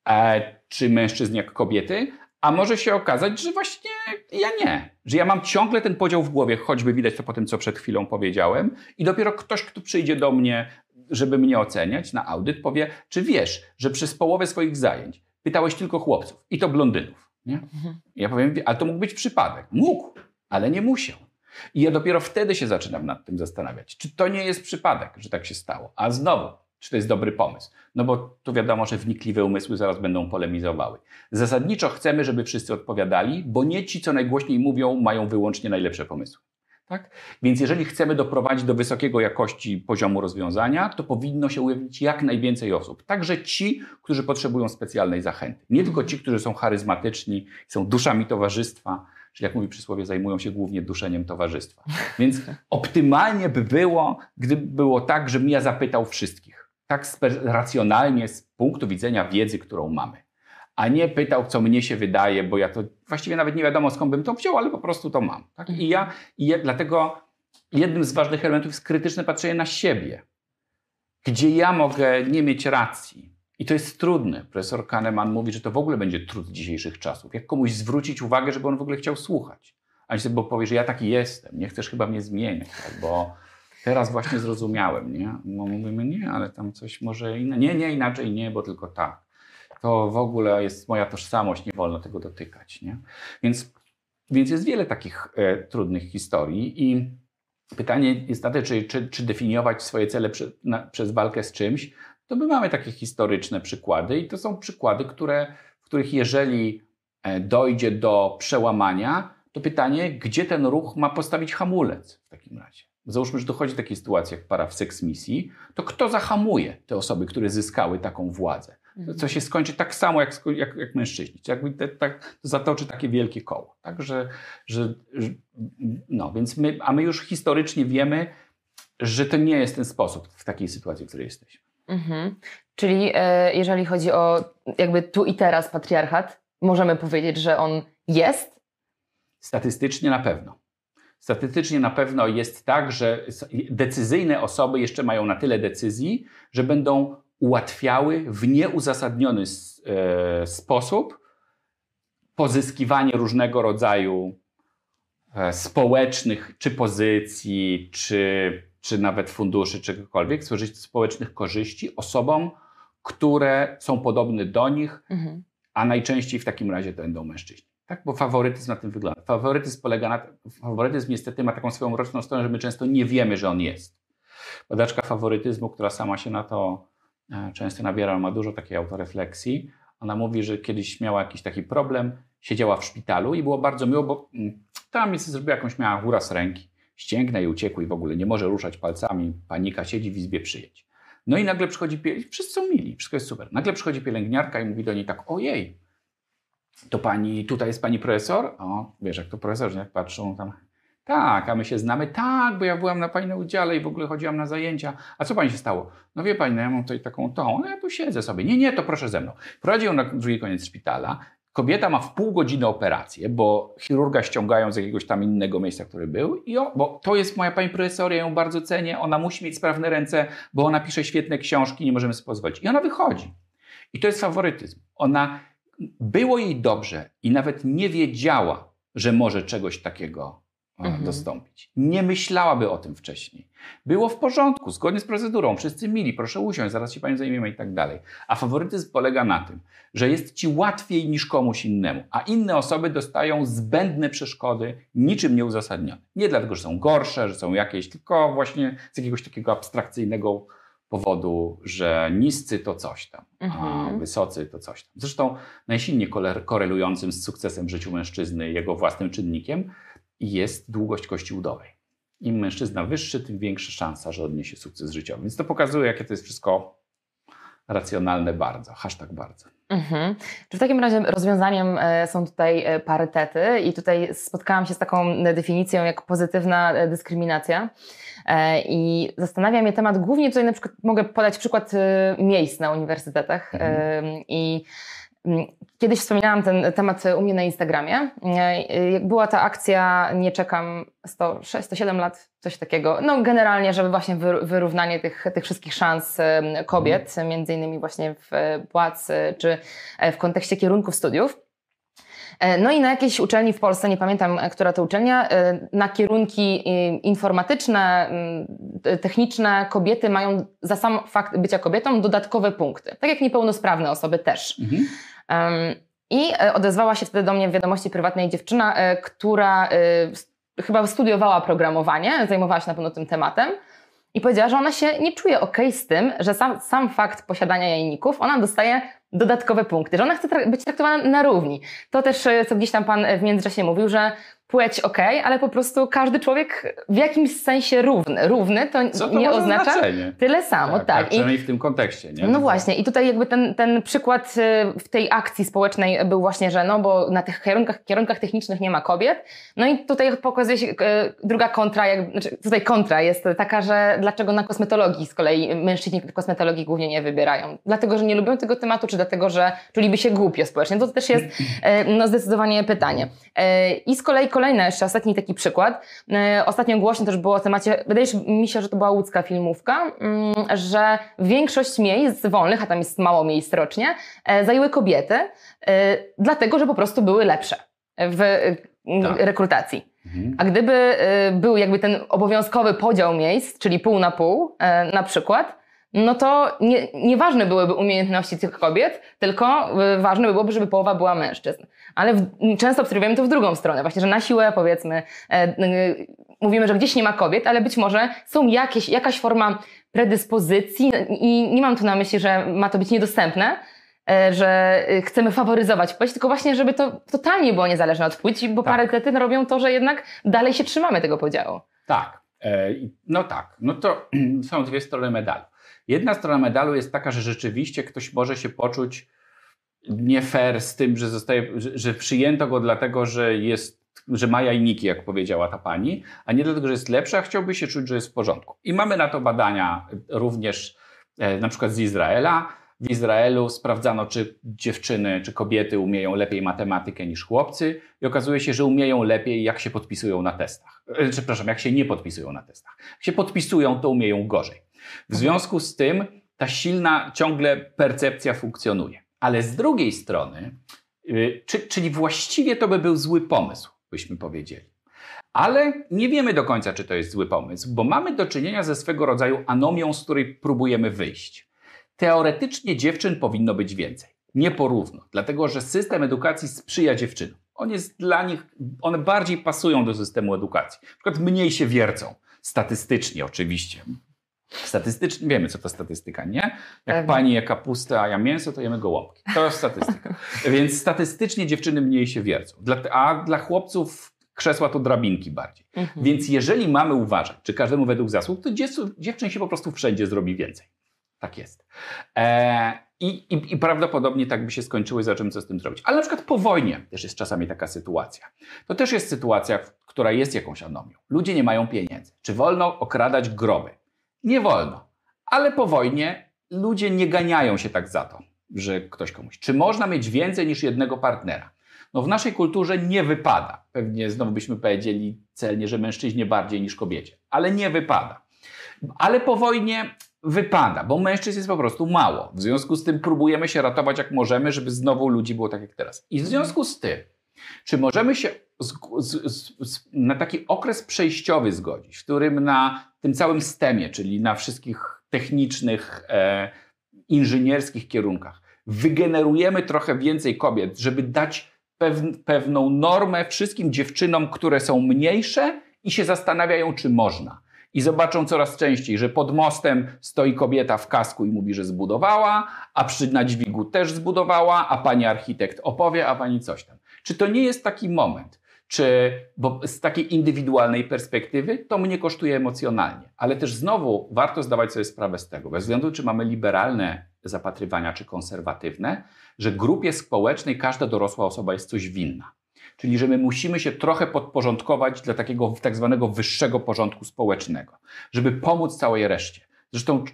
e, czy mężczyzn jak kobiety, a może się okazać, że właśnie ja nie. Że ja mam ciągle ten podział w głowie, choćby widać to po tym, co przed chwilą powiedziałem, i dopiero ktoś, kto przyjdzie do mnie, żeby mnie oceniać na audyt, powie, czy wiesz, że przez połowę swoich zajęć pytałeś tylko chłopców i to blondynów. Nie? Mhm. Ja powiem, ale to mógł być przypadek. Mógł, ale nie musiał. I ja dopiero wtedy się zaczynam nad tym zastanawiać, czy to nie jest przypadek, że tak się stało. A znowu, czy to jest dobry pomysł. No bo tu wiadomo, że wnikliwe umysły zaraz będą polemizowały. Zasadniczo chcemy, żeby wszyscy odpowiadali, bo nie ci, co najgłośniej mówią, mają wyłącznie najlepsze pomysły. Tak? Więc jeżeli chcemy doprowadzić do wysokiego jakości poziomu rozwiązania, to powinno się ujawnić jak najwięcej osób. Także ci, którzy potrzebują specjalnej zachęty. Nie tylko ci, którzy są charyzmatyczni, są duszami towarzystwa, czyli jak mówi przysłowie, zajmują się głównie duszeniem towarzystwa. Więc optymalnie by było, gdyby było tak, żebym ja zapytał wszystkich tak racjonalnie z punktu widzenia wiedzy, którą mamy, a nie pytał, co mnie się wydaje, bo ja to właściwie nawet nie wiadomo skąd bym to wziął, ale po prostu to mam. Tak? I, ja, I dlatego jednym z ważnych elementów jest krytyczne patrzenie na siebie, gdzie ja mogę nie mieć racji. I to jest trudne. Profesor Kahneman mówi, że to w ogóle będzie trud dzisiejszych czasów. Jak komuś zwrócić uwagę, żeby on w ogóle chciał słuchać. A nie sobie powie, że ja taki jestem, nie chcesz chyba mnie zmieniać, albo Teraz właśnie zrozumiałem, nie? No mówimy, nie, ale tam coś może inne. Nie, nie, inaczej nie, bo tylko tak. To w ogóle jest moja tożsamość, nie wolno tego dotykać, nie? Więc, więc jest wiele takich e, trudnych historii i pytanie jest na czy, czy, czy definiować swoje cele przy, na, przez walkę z czymś, to my mamy takie historyczne przykłady i to są przykłady, które, w których jeżeli e, dojdzie do przełamania, to pytanie, gdzie ten ruch ma postawić hamulec w takim razie załóżmy, że dochodzi do takiej sytuacji jak para w seksmisji, to kto zahamuje te osoby, które zyskały taką władzę? Mhm. Co się skończy tak samo jak, jak, jak mężczyźni. Jakby te, tak, zatoczy takie wielkie koło. Tak, że, że, że, no, więc my, a my już historycznie wiemy, że to nie jest ten sposób w takiej sytuacji, w której jesteśmy. Mhm. Czyli e, jeżeli chodzi o jakby tu i teraz patriarchat, możemy powiedzieć, że on jest? Statystycznie na pewno. Statystycznie na pewno jest tak, że decyzyjne osoby jeszcze mają na tyle decyzji, że będą ułatwiały w nieuzasadniony e, sposób pozyskiwanie różnego rodzaju e, społecznych czy pozycji, czy, czy nawet funduszy, czegokolwiek, społecznych korzyści osobom, które są podobne do nich, mhm. a najczęściej w takim razie to będą mężczyźni. Tak, bo faworytyzm na tym wygląda. Faworytyzm polega na. Faworytyzm niestety ma taką swoją mroczną stronę, że my często nie wiemy, że on jest. Badaczka faworytyzmu, która sama się na to e, często nabiera, ma dużo takiej autorefleksji. Ona mówi, że kiedyś miała jakiś taki problem, siedziała w szpitalu i było bardzo miło, bo mm, tam jest, zrobiła jakąś, miała uraz ręki. Ścięgna i uciekła i w ogóle nie może ruszać palcami. Panika, siedzi w izbie przyjedź. No i nagle przychodzi, wszyscy są mili, wszystko jest super. Nagle przychodzi pielęgniarka i mówi do niej tak, ojej, to pani, tutaj jest pani profesor? O, wiesz, jak to profesor, jak patrzą tam. Tak, a my się znamy? Tak, bo ja byłam na pani na udziale i w ogóle chodziłam na zajęcia. A co pani się stało? No wie pani, no ja mam tutaj taką tą, no ja tu siedzę sobie. Nie, nie, to proszę ze mną. Prowadzi ją na drugi koniec szpitala. Kobieta ma w pół godziny operację, bo chirurga ściągają z jakiegoś tam innego miejsca, który był. I o, bo to jest moja pani profesor, ja ją bardzo cenię, ona musi mieć sprawne ręce, bo ona pisze świetne książki, nie możemy sobie pozwolić. I ona wychodzi. I to jest faworytyzm. Ona było jej dobrze i nawet nie wiedziała, że może czegoś takiego mhm. dostąpić. Nie myślałaby o tym wcześniej. Było w porządku, zgodnie z procedurą, wszyscy mili, proszę usiąść, zaraz się panią zajmiemy i tak dalej. A faworytyzm polega na tym, że jest ci łatwiej niż komuś innemu, a inne osoby dostają zbędne przeszkody, niczym nieuzasadnione. Nie dlatego, że są gorsze, że są jakieś, tylko właśnie z jakiegoś takiego abstrakcyjnego powodu, że niscy to coś tam, mhm. a wysocy to coś tam. Zresztą najsilniej korelującym z sukcesem w życiu mężczyzny jego własnym czynnikiem jest długość kości udowej. Im mężczyzna wyższy, tym większa szansa, że odniesie sukces życiowy. Więc to pokazuje, jakie to jest wszystko racjonalne bardzo. Hashtag bardzo. Mhm. Czy w takim razie rozwiązaniem e, są tutaj e, parytety i tutaj spotkałam się z taką definicją jak pozytywna e, dyskryminacja i zastanawia mnie temat głównie tutaj na przykład mogę podać przykład miejsc na uniwersytetach mhm. i Kiedyś wspominałam ten temat u mnie na Instagramie. Jak była ta akcja Nie czekam 106, 107 lat, coś takiego. No generalnie, żeby właśnie wyrównanie tych, tych wszystkich szans kobiet, mhm. między innymi właśnie w płacy czy e, w kontekście kierunków studiów. E, no i na jakiejś uczelni w Polsce, nie pamiętam, e, która to uczelnia, na kierunki informatyczne, techniczne kobiety mają za sam fakt bycia kobietą dodatkowe punkty. Tak jak niepełnosprawne osoby też. Mhm. I odezwała się wtedy do mnie w wiadomości prywatnej dziewczyna, która chyba studiowała programowanie, zajmowała się na pewno tym tematem i powiedziała, że ona się nie czuje ok z tym, że sam, sam fakt posiadania jajników, ona dostaje dodatkowe punkty, że ona chce tra być traktowana na równi. To też, e, co gdzieś tam pan w międzyczasie mówił, że płeć ok, ale po prostu każdy człowiek w jakimś sensie równy. Równy to, to nie oznacza znaczenie? tyle samo. Tak, tak. tak przynajmniej w tym kontekście. Nie? No właśnie i tutaj jakby ten, ten przykład y, w tej akcji społecznej był właśnie, że no bo na tych kierunkach, kierunkach technicznych nie ma kobiet. No i tutaj pokazuje się y, druga kontra, jak, znaczy tutaj kontra jest taka, że dlaczego na kosmetologii z kolei mężczyźni kosmetologii głównie nie wybierają. Dlatego, że nie lubią tego tematu, czy dlatego, że czuliby się głupio społecznie. To też jest y, no, zdecydowanie pytanie. I z kolei kolejny, jeszcze ostatni taki przykład. E, ostatnio głośno też było o temacie, wydaje mi się, że to była łódzka filmówka, mm, że większość miejsc wolnych, a tam jest mało miejsc rocznie, e, zajęły kobiety, e, dlatego, że po prostu były lepsze w tak. rekrutacji. Mhm. A gdyby był jakby ten obowiązkowy podział miejsc, czyli pół na pół na przykład, no to nie, nieważne byłyby umiejętności tych kobiet, tylko ważne byłoby, żeby połowa była mężczyzn. Ale w, często obserwujemy to w drugą stronę, właśnie, że na siłę powiedzmy e, y, mówimy, że gdzieś nie ma kobiet, ale być może są jakieś, jakaś forma predyspozycji i nie mam tu na myśli, że ma to być niedostępne, e, że y, chcemy faworyzować płeć, tylko właśnie, żeby to totalnie było niezależne od płci, bo tak. parytety robią to, że jednak dalej się trzymamy tego podziału. Tak, e, no tak, no to są dwie strony medalu. Jedna strona medalu jest taka, że rzeczywiście ktoś może się poczuć nie fair z tym, że, zostaje, że, że przyjęto go dlatego, że jest że ma jajniki, jak powiedziała ta pani, a nie dlatego, że jest lepsza, chciałby się czuć, że jest w porządku. I mamy na to badania również e, na przykład z Izraela, w Izraelu sprawdzano, czy dziewczyny, czy kobiety umieją lepiej matematykę niż chłopcy i okazuje się, że umieją lepiej, jak się podpisują na testach. E, przepraszam, jak się nie podpisują na testach. Jak się podpisują, to umieją gorzej. W związku z tym ta silna ciągle percepcja funkcjonuje. Ale z drugiej strony, yy, czy, czyli właściwie to by był zły pomysł, byśmy powiedzieli. Ale nie wiemy do końca, czy to jest zły pomysł, bo mamy do czynienia ze swego rodzaju anomią, z której próbujemy wyjść. Teoretycznie dziewczyn powinno być więcej. Nie porówno, dlatego że system edukacji sprzyja dziewczynom. On jest dla nich, one bardziej pasują do systemu edukacji. Na przykład mniej się wiercą, statystycznie oczywiście. Statystycznie wiemy, co to statystyka, nie? Jak Pewnie. pani je kapustę, a ja mięso, to jemy gołąbki. To jest statystyka. Więc statystycznie dziewczyny mniej się wiercą. A dla chłopców krzesła to drabinki bardziej. Mhm. Więc jeżeli mamy uważać, czy każdemu według zasług, to dziewczyn, się po prostu wszędzie zrobi więcej. Tak jest. E, i, i, I prawdopodobnie tak by się skończyło i zobaczymy, co z tym zrobić. Ale na przykład po wojnie też jest czasami taka sytuacja. To też jest sytuacja, która jest jakąś anomią. Ludzie nie mają pieniędzy. Czy wolno okradać groby? Nie wolno. Ale po wojnie ludzie nie ganiają się tak za to, że ktoś komuś. Czy można mieć więcej niż jednego partnera? No w naszej kulturze nie wypada. Pewnie znowu byśmy powiedzieli celnie, że mężczyźnie bardziej niż kobiecie. Ale nie wypada. Ale po wojnie wypada, bo mężczyzn jest po prostu mało. W związku z tym próbujemy się ratować jak możemy, żeby znowu ludzi było tak jak teraz. I w związku z tym, czy możemy się z, z, z, na taki okres przejściowy zgodzić, w którym na tym całym stemie, czyli na wszystkich technicznych, e, inżynierskich kierunkach, wygenerujemy trochę więcej kobiet, żeby dać pew, pewną normę wszystkim dziewczynom, które są mniejsze i się zastanawiają, czy można. I zobaczą coraz częściej, że pod mostem stoi kobieta w kasku i mówi, że zbudowała, a przy na dźwigu też zbudowała, a pani architekt opowie, a pani coś tam. Czy to nie jest taki moment? Czy, bo z takiej indywidualnej perspektywy to mnie kosztuje emocjonalnie, ale też znowu warto zdawać sobie sprawę z tego, bez względu czy mamy liberalne zapatrywania czy konserwatywne, że grupie społecznej każda dorosła osoba jest coś winna. Czyli, że my musimy się trochę podporządkować dla takiego tak zwanego wyższego porządku społecznego, żeby pomóc całej reszcie. Zresztą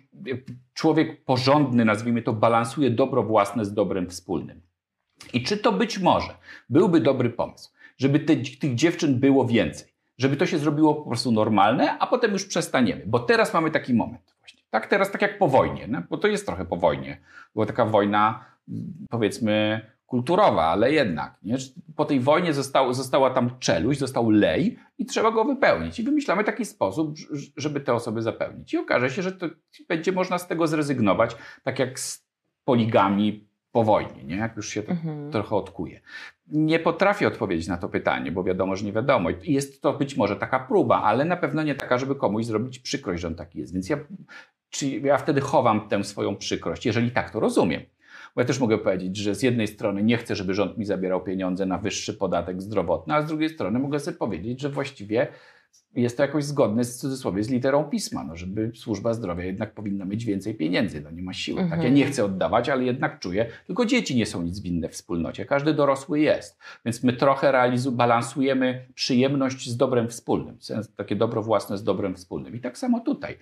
człowiek porządny, nazwijmy to, balansuje dobro własne z dobrem wspólnym. I czy to być może byłby dobry pomysł, żeby te, tych dziewczyn było więcej, żeby to się zrobiło po prostu normalne, a potem już przestaniemy, bo teraz mamy taki moment właśnie. Tak teraz, tak jak po wojnie, no? bo to jest trochę po wojnie. Była taka wojna, powiedzmy, kulturowa, ale jednak. Nie? Po tej wojnie został, została tam czeluść, został lej i trzeba go wypełnić. I wymyślamy taki sposób, żeby te osoby zapełnić. I okaże się, że to będzie można z tego zrezygnować, tak jak z poligami po wojnie, nie? jak już się to Mhm. trochę odkuje. Nie potrafię odpowiedzieć na to pytanie, bo wiadomo, że nie wiadomo. Jest to być może taka próba, ale na pewno nie taka, żeby komuś zrobić przykrość, że on taki jest. Więc ja, czy ja wtedy chowam tę swoją przykrość, jeżeli tak to rozumiem. Bo ja też mogę powiedzieć, że z jednej strony nie chcę, żeby rząd mi zabierał pieniądze na wyższy podatek zdrowotny, a z drugiej strony mogę sobie powiedzieć, że właściwie jest to jakoś zgodne z cudzysłowie z literą pisma, no, żeby służba zdrowia jednak powinna mieć więcej pieniędzy, no nie ma siły. Tak, ja Mhm. nie chcę oddawać, ale jednak czuję, tylko dzieci nie są nic winne w wspólnocie, każdy dorosły jest. Więc my trochę realizu- balansujemy przyjemność z dobrem wspólnym, takie dobro własne z dobrem wspólnym. I tak samo tutaj.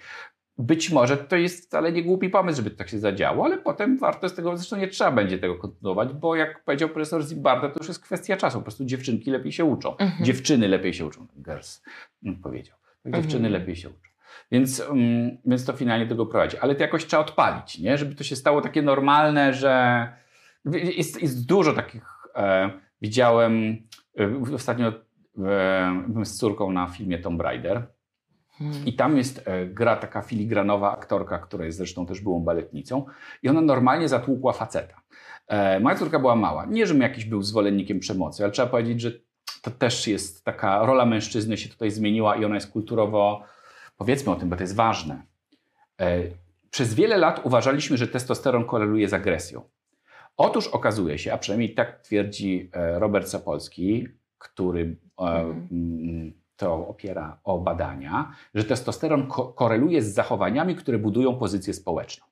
Być może to jest wcale nie głupi pomysł, żeby tak się zadziało, ale potem warto z tego, zresztą nie trzeba będzie tego kontynuować, bo jak powiedział profesor Zimbarda, to już jest kwestia czasu. Po prostu dziewczynki lepiej się uczą. Mhm. Dziewczyny lepiej się uczą. Girls mm, powiedział. Tak, Dziewczyny Mhm. lepiej się uczą. Więc, mm, więc to finalnie do tego prowadzi. Ale to jakoś trzeba odpalić, nie? żeby to się stało takie normalne, że jest, jest dużo takich. E, widziałem e, ostatnio e, byłem z córką na filmie Tomb Raider. Mhm. I tam jest e, gra taka filigranowa aktorka, która jest zresztą też byłą baletnicą i ona normalnie zatłukła faceta. E, moja córka była mała. Nie, żebym jakiś był zwolennikiem przemocy, ale trzeba powiedzieć, że to też jest taka rola mężczyzny się tutaj zmieniła i ona jest kulturowo, powiedzmy o tym, bo to jest ważne. E, przez wiele lat uważaliśmy, że testosteron koreluje z agresją. Otóż okazuje się, a przynajmniej tak twierdzi e, Robert Sapolski, który e, Mhm. To opiera o badania, że testosteron ko- koreluje z zachowaniami, które budują pozycję społeczną.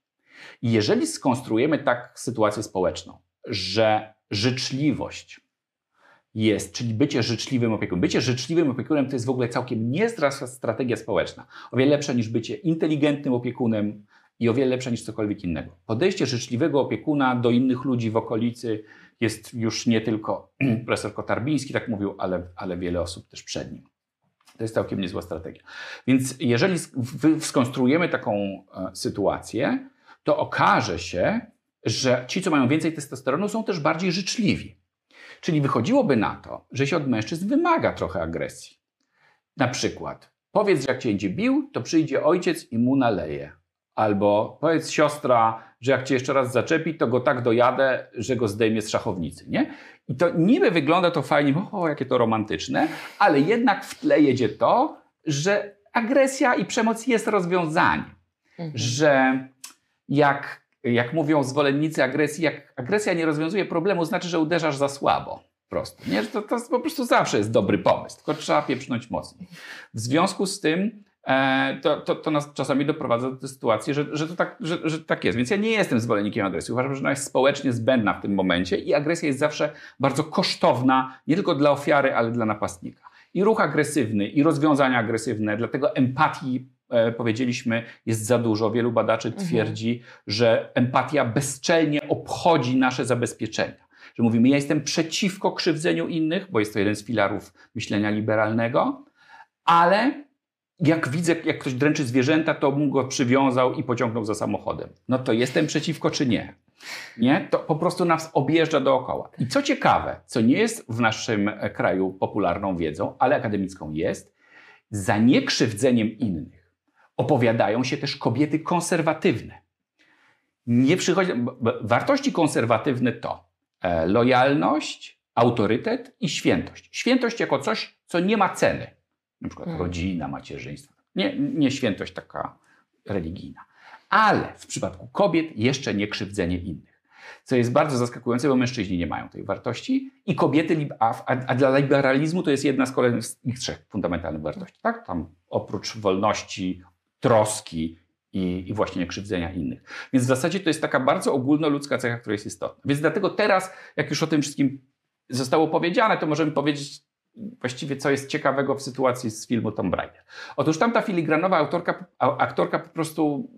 I jeżeli skonstruujemy tak sytuację społeczną, że życzliwość jest, czyli bycie życzliwym opiekunem. Bycie życzliwym opiekunem to jest w ogóle całkiem niezła strategia społeczna. O wiele lepsza niż bycie inteligentnym opiekunem i o wiele lepsza niż cokolwiek innego. Podejście życzliwego opiekuna do innych ludzi w okolicy jest już nie tylko profesor Kotarbiński tak mówił, ale, ale wiele osób też przed nim. To jest całkiem niezła strategia. Więc jeżeli skonstruujemy taką e, sytuację, to okaże się, że ci, co mają więcej testosteronu, są też bardziej życzliwi. Czyli wychodziłoby na to, że się od mężczyzn wymaga trochę agresji. Na przykład, powiedz, że jak cię będzie bił, to przyjdzie ojciec i mu naleje. Albo powiedz siostra, że jak cię jeszcze raz zaczepi, to go tak dojadę, że go zdejmie z szachownicy, nie? I to niby wygląda to fajnie, o, jakie to romantyczne, ale jednak w tle jedzie to, że agresja i przemoc jest rozwiązaniem. Mhm. Że jak, jak mówią zwolennicy agresji, jak agresja nie rozwiązuje problemu, znaczy, że uderzasz za słabo. Prosto. Nie? To, to po prostu zawsze jest dobry pomysł, tylko trzeba pieprznąć mocniej. W związku z tym to, to, to, nas czasami doprowadza do sytuacji, że, że, to tak, że, że tak jest. Więc ja nie jestem zwolennikiem agresji. Uważam, że ona jest społecznie zbędna w tym momencie i agresja jest zawsze bardzo kosztowna, nie tylko dla ofiary, ale dla napastnika. I ruch agresywny, i rozwiązania agresywne, dlatego empatii e, powiedzieliśmy, jest za dużo. Wielu badaczy mhm. twierdzi, że empatia bezczelnie obchodzi nasze zabezpieczenia. Że mówimy, ja jestem przeciwko krzywdzeniu innych, bo jest to jeden z filarów myślenia liberalnego, ale jak widzę, jak ktoś dręczy zwierzęta, to mu go przywiązał i pociągnął za samochodem. No to jestem przeciwko czy nie? Nie? To po prostu nas objeżdża dookoła. I co ciekawe, co nie jest w naszym kraju popularną wiedzą, ale akademicką jest, za niekrzywdzeniem innych opowiadają się też kobiety konserwatywne. Nie przychodzi, wartości konserwatywne to e, lojalność, autorytet i świętość. Świętość jako coś, co nie ma ceny na przykład hmm. rodzina, macierzyństwo. Nie, nie świętość taka religijna. Ale w przypadku kobiet jeszcze nie krzywdzenie innych. Co jest bardzo zaskakujące, bo mężczyźni nie mają tej wartości i kobiety, a, a dla liberalizmu to jest jedna z kolejnych ich trzech fundamentalnych wartości. Tak? Tam oprócz wolności, troski i, i właśnie niekrzywdzenia innych. Więc w zasadzie to jest taka bardzo ogólnoludzka cecha, która jest istotna. Więc dlatego teraz, jak już o tym wszystkim zostało powiedziane, to możemy powiedzieć właściwie co jest ciekawego w sytuacji z filmu Tomb Raider. Otóż tamta filigranowa autorka, aktorka po prostu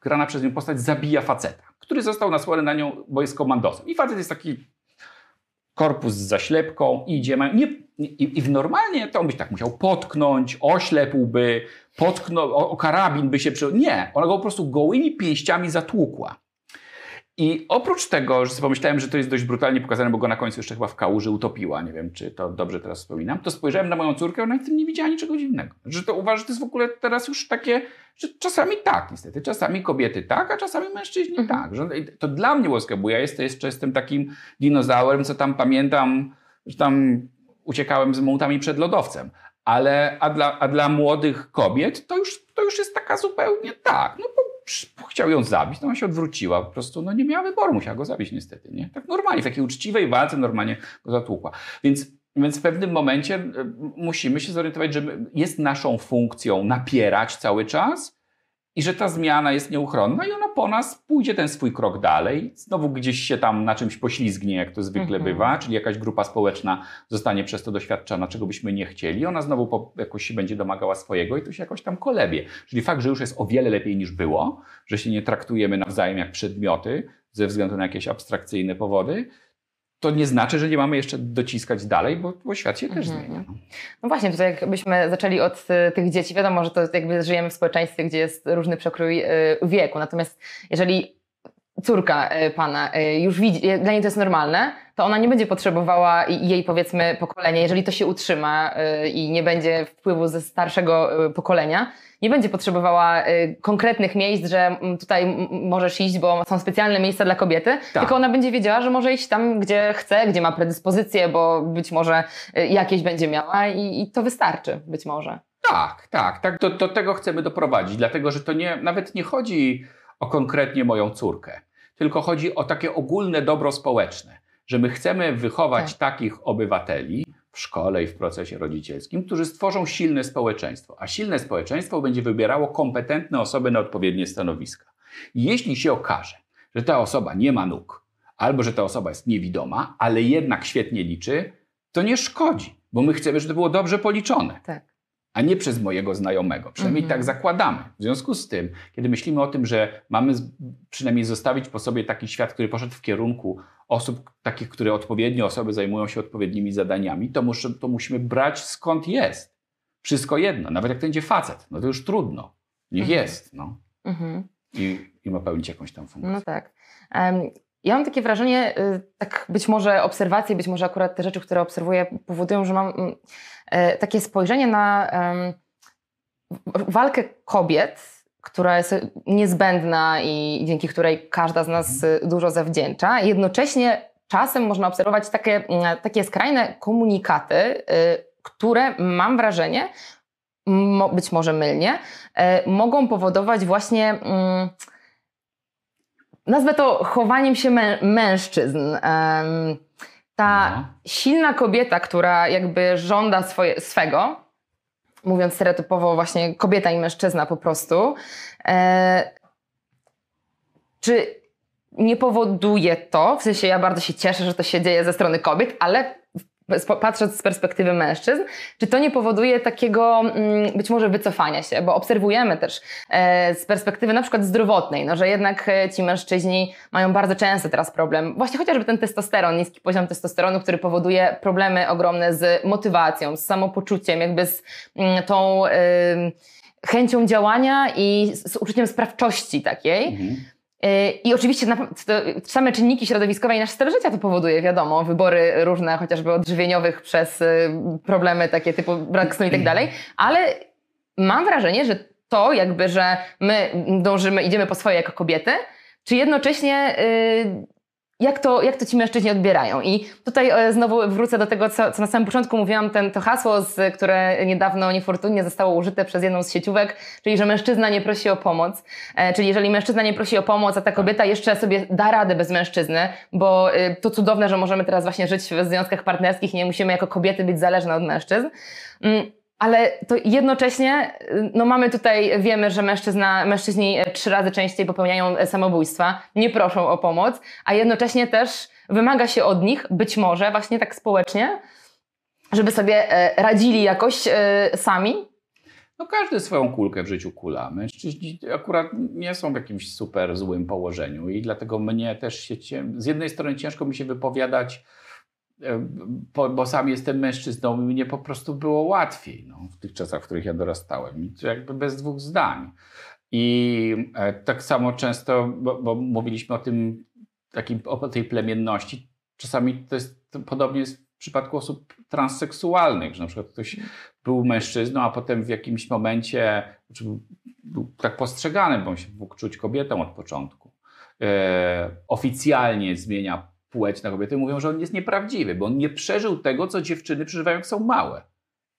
grana przez nią postać zabija faceta, który został nasłany na nią, bo jest komandosem. I facet jest taki korpus z zaślepką, idzie, nie, i, i w normalnie to on byś tak musiał potknąć, oślepłby, potknął, o, o karabin by się przy... Nie, ona go po prostu gołymi pięściami zatłukła. I oprócz tego, że pomyślałem, że to jest dość brutalnie pokazane, bo go na końcu jeszcze chyba w kałuży utopiła, nie wiem, czy to dobrze teraz wspominam, to spojrzałem na moją córkę, ona w tym nie widziała niczego dziwnego. Że to uważa, że to jest w ogóle teraz już takie, że czasami tak niestety, czasami kobiety tak, a czasami mężczyźni mhm. tak. Że to dla mnie łoska, bo ja jeszcze, jeszcze jestem takim dinozaurem, co tam pamiętam, że tam uciekałem z mołtami przed lodowcem. Ale, a dla, a dla młodych kobiet to już, to już jest taka zupełnie tak, no chciał ją zabić, no ona się odwróciła, po prostu no nie miała wyboru, musiała go zabić niestety, nie? Tak normalnie, w takiej uczciwej walce normalnie go zatłukła. Więc, więc w pewnym momencie e, musimy się zorientować, że jest naszą funkcją napierać cały czas, i że ta zmiana jest nieuchronna i ona po nas pójdzie ten swój krok dalej, znowu gdzieś się tam na czymś poślizgnie, jak to zwykle mhm. bywa, czyli jakaś grupa społeczna zostanie przez to doświadczona, czego byśmy nie chcieli, ona znowu po, jakoś się będzie domagała swojego i to się jakoś tam kolebie. Czyli fakt, że już jest o wiele lepiej niż było, że się nie traktujemy nawzajem jak przedmioty ze względu na jakieś abstrakcyjne powody, to nie znaczy, że nie mamy jeszcze dociskać dalej, bo, bo świat się też mhm. zmienia. No. no właśnie, tutaj jakbyśmy zaczęli od y, tych dzieci, wiadomo, że to jakby żyjemy w społeczeństwie, gdzie jest różny przekrój y, wieku, natomiast jeżeli córka y, pana już widzi, dla niej to jest normalne, to ona nie będzie potrzebowała jej powiedzmy pokolenia, jeżeli to się utrzyma i nie będzie wpływu ze starszego pokolenia, nie będzie potrzebowała konkretnych miejsc, że mm, tutaj możesz iść, bo są specjalne miejsca dla kobiety, tak. tylko ona będzie wiedziała, że może iść tam, gdzie chce, gdzie ma predyspozycje, bo być może jakieś będzie miała i, i to wystarczy być może. Tak, tak, tak. Do, do tego chcemy doprowadzić, dlatego że to nie, nawet nie chodzi o konkretnie moją córkę, tylko chodzi o takie ogólne dobro społeczne, że my chcemy wychować tak. takich obywateli, w szkole i w procesie rodzicielskim, którzy stworzą silne społeczeństwo. A silne społeczeństwo będzie wybierało kompetentne osoby na odpowiednie stanowiska. I jeśli się okaże, że ta osoba nie ma nóg, albo że ta osoba jest niewidoma, ale jednak świetnie liczy, to nie szkodzi, bo my chcemy, żeby to było dobrze policzone. Tak. A nie przez mojego znajomego. Przynajmniej Mhm. tak zakładamy. W związku z tym, kiedy myślimy o tym, że mamy przynajmniej zostawić po sobie taki świat, który poszedł w kierunku osób takich, które odpowiednio osoby zajmują się odpowiednimi zadaniami, to, muszę, to musimy brać skąd jest. Wszystko jedno. Nawet jak to będzie facet, no to już trudno. Niech Mhm. jest. No. Mhm. I, I ma pełnić jakąś tam funkcję. No tak. Em, Ja mam takie wrażenie, y, tak być może obserwacje, być może akurat te rzeczy, które obserwuję, powodują, że mam mm, takie spojrzenie na walkę kobiet, która jest niezbędna i dzięki której każda z nas y, dużo zawdzięcza. Jednocześnie czasem można obserwować takie, takie skrajne komunikaty, y, które mam wrażenie, być może mylnie, e, mogą powodować właśnie. mm, nazwę to chowaniem się mę- mężczyzn. Ta No. silna kobieta, która jakby żąda swoje, swego, mówiąc stereotypowo właśnie kobieta i mężczyzna po prostu, e, czy nie powoduje to, w sensie ja bardzo się cieszę, że to się dzieje ze strony kobiet, ale patrząc z perspektywy mężczyzn, czy to nie powoduje takiego mm, być może wycofania się, bo obserwujemy też e, z perspektywy na przykład zdrowotnej, no, że jednak e, ci mężczyźni mają bardzo często teraz problem, właśnie chociażby ten testosteron, niski poziom testosteronu, który powoduje problemy ogromne z motywacją, z samopoczuciem, jakby z mm, tą chęcią działania i z uczuciem sprawczości takiej. Mhm. I oczywiście same czynniki środowiskowe i nasz styl życia to powoduje, wiadomo, wybory różne, chociażby odżywieniowych przez y, problemy takie typu brak snu i tak dalej, ale mam wrażenie, że to jakby, że my dążymy, idziemy po swoje jako kobiety, czy jednocześnie y, jak to, jak to ci mężczyźni odbierają. I tutaj e, znowu wrócę do tego, co, co na samym początku mówiłam, ten, to hasło, z, które niedawno niefortunnie zostało użyte przez jedną z sieciówek, czyli że mężczyzna nie prosi o pomoc. E, czyli jeżeli mężczyzna nie prosi o pomoc, a ta kobieta jeszcze sobie da radę bez mężczyzny, bo y, to cudowne, że możemy teraz właśnie żyć w związkach partnerskich, nie musimy jako kobiety być zależne od mężczyzn. Mm, ale to jednocześnie, y, no mamy tutaj, wiemy, że mężczyzna, mężczyźni e, trzy razy częściej popełniają e, samobójstwa, nie proszą o pomoc, a jednocześnie też wymaga się od nich, być może właśnie tak społecznie, żeby sobie e, radzili jakoś sami. No każdy swoją kulkę w życiu kula. Mężczyźni akurat nie są w jakimś super złym położeniu i dlatego mnie też się, z jednej strony ciężko mi się wypowiadać, bo, bo sam jestem mężczyzną i mnie po prostu było łatwiej no, w tych czasach, w których ja dorastałem. I to jakby bez dwóch zdań. I e, tak samo często, bo, bo mówiliśmy o tym, takim, o tej plemienności, czasami to jest to podobnie jest w przypadku osób transseksualnych, że na przykład ktoś był mężczyzną, a potem w jakimś momencie znaczy był, był tak postrzegany, bo on się mógł czuć kobietą od początku. E, oficjalnie zmienia płeć na kobietę i mówią, że on jest nieprawdziwy, bo on nie przeżył tego, co dziewczyny przeżywają, jak są małe.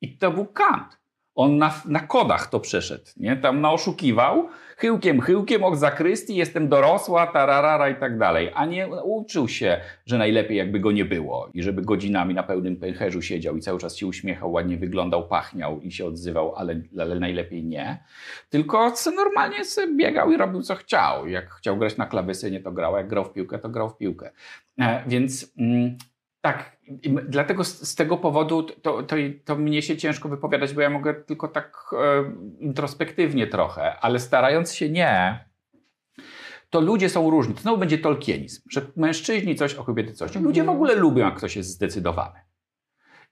I to był Kant. On na, na kodach to przeszedł, nie? Tam naoszukiwał, chyłkiem, chyłkiem, ok zakrystii, jestem dorosła, tararara i tak dalej. A nie uczył się, że najlepiej jakby go nie było i żeby godzinami na pełnym pęcherzu siedział i cały czas się uśmiechał, ładnie wyglądał, pachniał i się odzywał, ale, ale najlepiej nie. Tylko normalnie sobie biegał i robił co chciał. Jak chciał grać na klawesynie, to grał, jak grał w piłkę, to grał w piłkę. E, więc mm, tak, i dlatego z, z tego powodu to, to, to mnie się ciężko wypowiadać, bo ja mogę tylko tak e, introspektywnie trochę, ale starając się nie, to ludzie są różni. Znowu będzie tolkienizm, że mężczyźni coś, a kobiety coś. Ludzie w ogóle lubią, jak ktoś jest zdecydowany.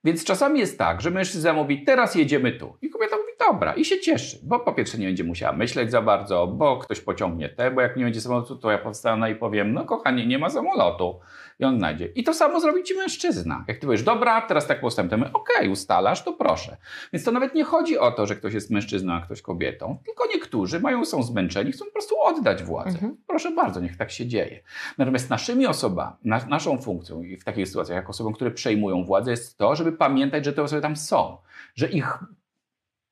Więc czasami jest tak, że mężczyzna mówi, teraz jedziemy tu. I kobieta mówi, dobra, i się cieszy, bo po pierwsze nie będzie musiała myśleć za bardzo, bo ktoś pociągnie te, bo jak nie będzie samolotu, to ja powstanę i powiem, no kochanie, nie ma samolotu. I on znajdzie. I to samo zrobi ci mężczyzna. Jak ty powiesz, dobra, teraz tak postępujemy, okej, ustalasz, to proszę. Więc to nawet nie chodzi o to, że ktoś jest mężczyzną, a ktoś kobietą, tylko niektórzy mają, są zmęczeni, chcą po prostu oddać władzę. Mhm. Proszę bardzo, niech tak się dzieje. Natomiast naszymi osobami, na, naszą funkcją i w takich sytuacjach, jako osobom, które przejmują władzę, jest to, żeby pamiętać, że te osoby tam są, że ich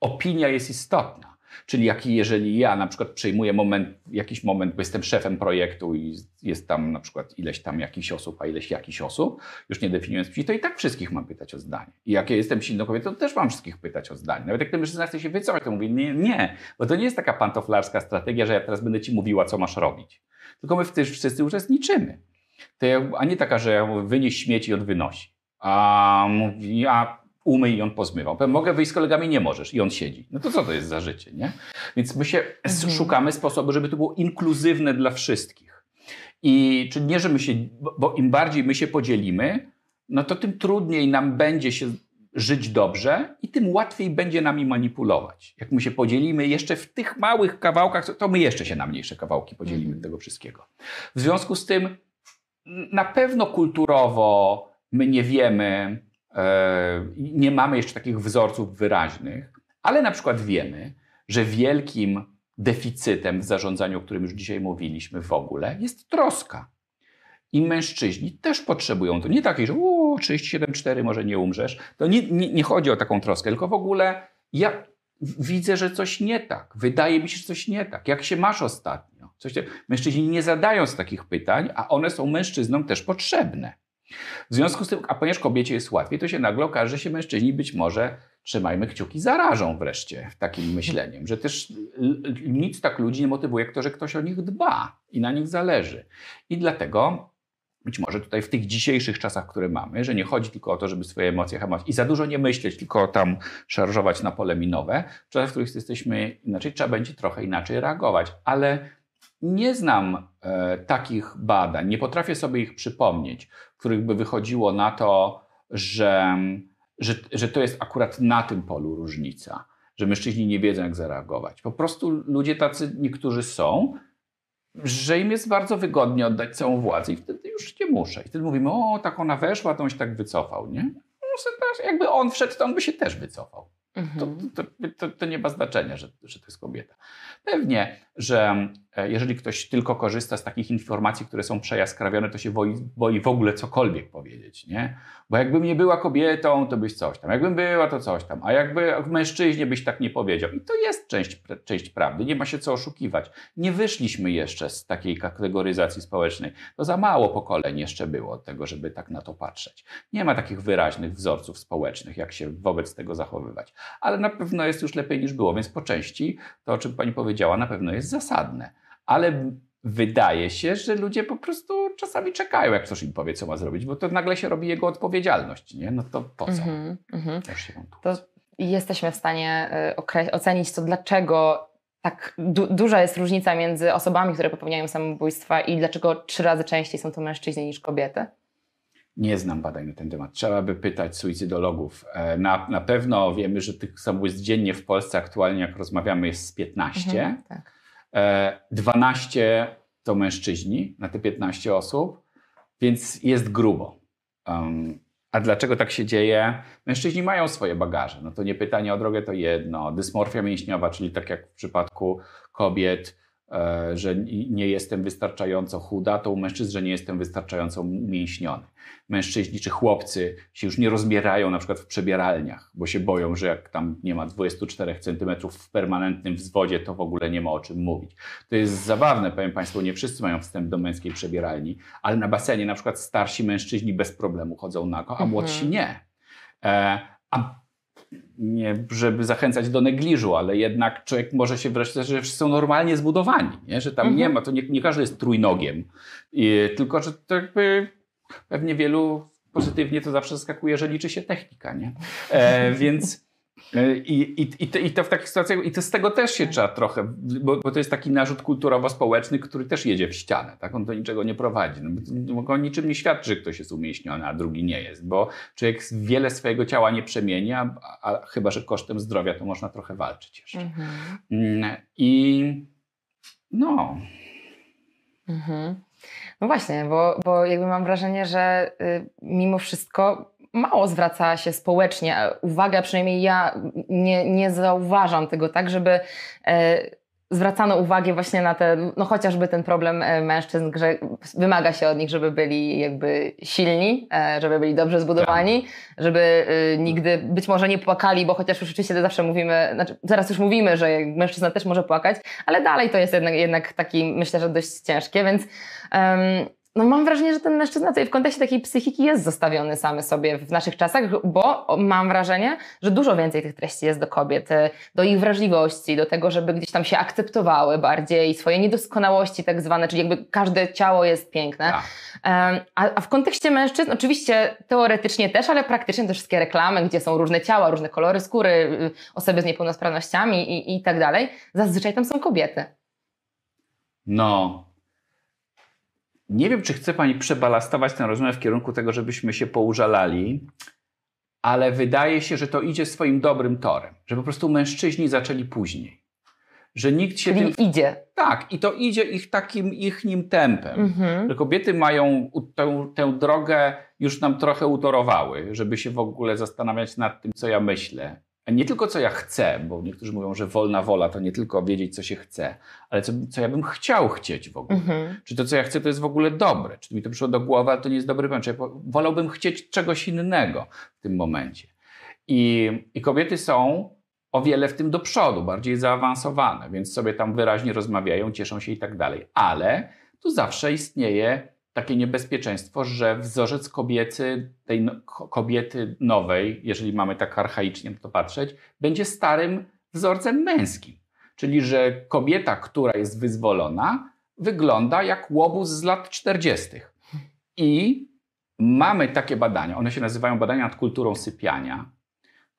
opinia jest istotna. Czyli jak, jeżeli ja na przykład przejmuję moment, jakiś moment, bo jestem szefem projektu i jest tam na przykład ileś tam jakichś osób, a ileś jakichś osób, już nie definiując płci, to i tak wszystkich mam pytać o zdanie. I jak ja jestem silną kobietą, to też mam wszystkich pytać o zdanie. Nawet jak ten mężczyzna chce się wycofać, to mówię, nie, nie, bo to nie jest taka pantoflarska strategia, że ja teraz będę ci mówiła, co masz robić. Tylko my w tym wszyscy uczestniczymy. To ja, a nie taka, że wynieś śmieci od wynosi. A mówi, a umyj i on pozmywał. Powiem, mogę wyjść z kolegami, nie możesz i on siedzi. No to co to jest za życie, nie? Więc my się Mhm. szukamy sposobu, żeby to było inkluzywne dla wszystkich. I czy nie, że my się, bo- im bardziej my się podzielimy, no to tym trudniej nam będzie się żyć dobrze i tym łatwiej będzie nami manipulować. Jak my się podzielimy jeszcze w tych małych kawałkach, to my jeszcze się na mniejsze kawałki podzielimy tego wszystkiego. W związku z tym na pewno kulturowo my nie wiemy, nie mamy jeszcze takich wzorców wyraźnych, ale na przykład wiemy, że wielkim deficytem w zarządzaniu, o którym już dzisiaj mówiliśmy w ogóle, jest troska. I mężczyźni też potrzebują to. Nie takiej, że o, 37,4 może nie umrzesz. To nie, nie, nie chodzi o taką troskę, tylko w ogóle ja widzę, że coś nie tak. Wydaje mi się, że coś nie tak. Jak się masz ostatnio? Coś. Mężczyźni nie zadają z takich pytań, a one są mężczyznom też potrzebne. W związku z tym, a ponieważ kobiecie jest łatwiej, to się nagle okaże, że się mężczyźni być może, trzymajmy kciuki, zarażą wreszcie takim myśleniem, że też nic tak ludzi nie motywuje, jak to, że ktoś o nich dba i na nich zależy. I dlatego być może tutaj w tych dzisiejszych czasach, które mamy, że nie chodzi tylko o to, żeby swoje emocje hamować i za dużo nie myśleć, tylko tam szarżować na pole minowe. W czasach, w których jesteśmy inaczej, trzeba będzie trochę inaczej reagować. Ale nie znam e, takich badań, nie potrafię sobie ich przypomnieć, których by wychodziło na to, że, że, że to jest akurat na tym polu różnica, że mężczyźni nie wiedzą, jak zareagować. Po prostu ludzie tacy niektórzy są, że im jest bardzo wygodnie oddać całą władzę i wtedy już nie muszę. I wtedy mówimy, o, tak ona weszła, to on się tak wycofał, nie? No, Jakby on wszedł, to on by się też wycofał. To, Mhm. to, to, to nie ma znaczenia, że, że to jest kobieta. Pewnie, że e, jeżeli ktoś tylko korzysta z takich informacji, które są przejaskrawione, to się boi, boi w ogóle cokolwiek powiedzieć, nie? Bo jakbym nie była kobietą, to byś coś tam. Jakbym była, to coś tam. A jakby w mężczyźnie byś tak nie powiedział. I to jest część, część prawdy. Nie ma się co oszukiwać. Nie wyszliśmy jeszcze z takiej kategoryzacji społecznej. To za mało pokoleń jeszcze było od tego, żeby tak na to patrzeć. Nie ma takich wyraźnych wzorców społecznych, jak się wobec tego zachowywać. Ale na pewno jest już lepiej niż było, więc po części to, o czym pani powiedziała, na pewno jest zasadne. Ale wydaje się, że ludzie po prostu czasami czekają, jak ktoś im powie, co ma zrobić, bo to nagle się robi jego odpowiedzialność, nie? No to po co? Mhm, mhm. Też się. To jesteśmy w stanie okre- ocenić to, dlaczego tak du- duża jest różnica między osobami, które popełniają samobójstwa i dlaczego trzy razy częściej są to mężczyźni niż kobiety? Nie znam badań na ten temat. Trzeba by pytać suicydologów. E, Na, na pewno wiemy, że tych samobójstw dziennie w Polsce aktualnie, jak rozmawiamy, jest z 15. Mhm, tak. E, 12 to mężczyźni na te 15 osób, więc jest grubo. A dlaczego tak się dzieje? Mężczyźni mają swoje bagaże. No to nie pytanie o drogę to jedno. Dysmorfia mięśniowa, czyli tak jak w przypadku kobiet, e, że ni- nie jestem wystarczająco chuda, to u mężczyzn, że nie jestem wystarczająco umięśniony. Mężczyźni czy chłopcy się już nie rozbierają na przykład w przebieralniach, bo się boją, że jak tam nie ma 24 cm w permanentnym wzwodzie, to w ogóle nie ma o czym mówić. To jest zabawne, powiem Państwu, nie wszyscy mają wstęp do męskiej przebieralni, ale na basenie na przykład starsi mężczyźni bez problemu chodzą nago, a Mhm. młodsi nie. E, a nie, żeby zachęcać do negliżu, ale jednak człowiek może się wreszcie, że wszyscy są normalnie zbudowani, nie? że tam Mhm. nie ma, to nie, nie każdy jest trójnogiem, I, tylko że to jakby pewnie wielu pozytywnie to zawsze zaskakuje, że liczy się technika, nie? E, więc i, i, i, to, I to w takich sytuacjach, i to z tego też się trzeba trochę, bo, bo to jest taki narzut kulturowo-społeczny, który też jedzie w ścianę, tak? On do niczego nie prowadzi. No, bo niczym nie świadczy, że ktoś jest umieśniony, a drugi nie jest, bo człowiek wiele swojego ciała nie przemienia, a, a chyba, że kosztem zdrowia to można trochę walczyć jeszcze. Mhm. Mm, I no, Mhm. No właśnie, bo, bo jakby mam wrażenie, że y, mimo wszystko mało zwraca się społecznie uwagę, przynajmniej ja nie, nie zauważam tego tak, żeby e, zwracano uwagę właśnie na ten, no chociażby ten problem e, mężczyzn, że wymaga się od nich, żeby byli jakby silni, e, żeby byli dobrze zbudowani, żeby e, nigdy być może nie płakali, bo chociaż już oczywiście zawsze mówimy, znaczy teraz już mówimy, że mężczyzna też może płakać, ale dalej to jest jednak, jednak taki, myślę, że dość ciężkie, więc no mam wrażenie, że ten mężczyzna tutaj w kontekście takiej psychiki jest zostawiony samy sobie w naszych czasach, bo mam wrażenie, że dużo więcej tych treści jest do kobiet, y, do ich wrażliwości, do tego, żeby gdzieś tam się akceptowały bardziej swoje niedoskonałości tak zwane, czyli jakby każde ciało jest piękne. Tak. A, a w kontekście mężczyzn, oczywiście teoretycznie też, ale praktycznie te wszystkie reklamy, gdzie są różne ciała, różne kolory skóry, y, osoby z niepełnosprawnościami i, i tak dalej, zazwyczaj tam są kobiety. No, nie wiem, czy chce Pani przebalastować tę rozmowę w kierunku tego, żebyśmy się poużalali, ale wydaje się, że to idzie swoim dobrym torem, że po prostu mężczyźni zaczęli później. Że nikt się Czyli tym... idzie. Tak, i to idzie ich takim ich nim tempem. Mhm. Że kobiety mają tę, tę drogę już nam trochę utorowały, żeby się w ogóle zastanawiać nad tym, co ja myślę. Nie tylko co ja chcę, bo niektórzy mówią, że wolna wola to nie tylko wiedzieć, co się chce, ale co, co ja bym chciał chcieć w ogóle. Mhm. Czy to, co ja chcę, to jest w ogóle dobre? Czy mi to przyszło do głowy, ale to nie jest dobry pomysł? Czy ja wolałbym chcieć czegoś innego w tym momencie. I, I kobiety są o wiele w tym do przodu, bardziej zaawansowane, więc sobie tam wyraźnie rozmawiają, cieszą się i tak dalej. Ale tu zawsze istnieje takie niebezpieczeństwo, że wzorzec kobiecy, tej no, ko- kobiety nowej, jeżeli mamy tak archaicznie na to patrzeć, będzie starym wzorcem męskim. Czyli, że kobieta, która jest wyzwolona, wygląda jak łobuz z lat 40. I mamy takie badania, one się nazywają badania nad kulturą sypiania,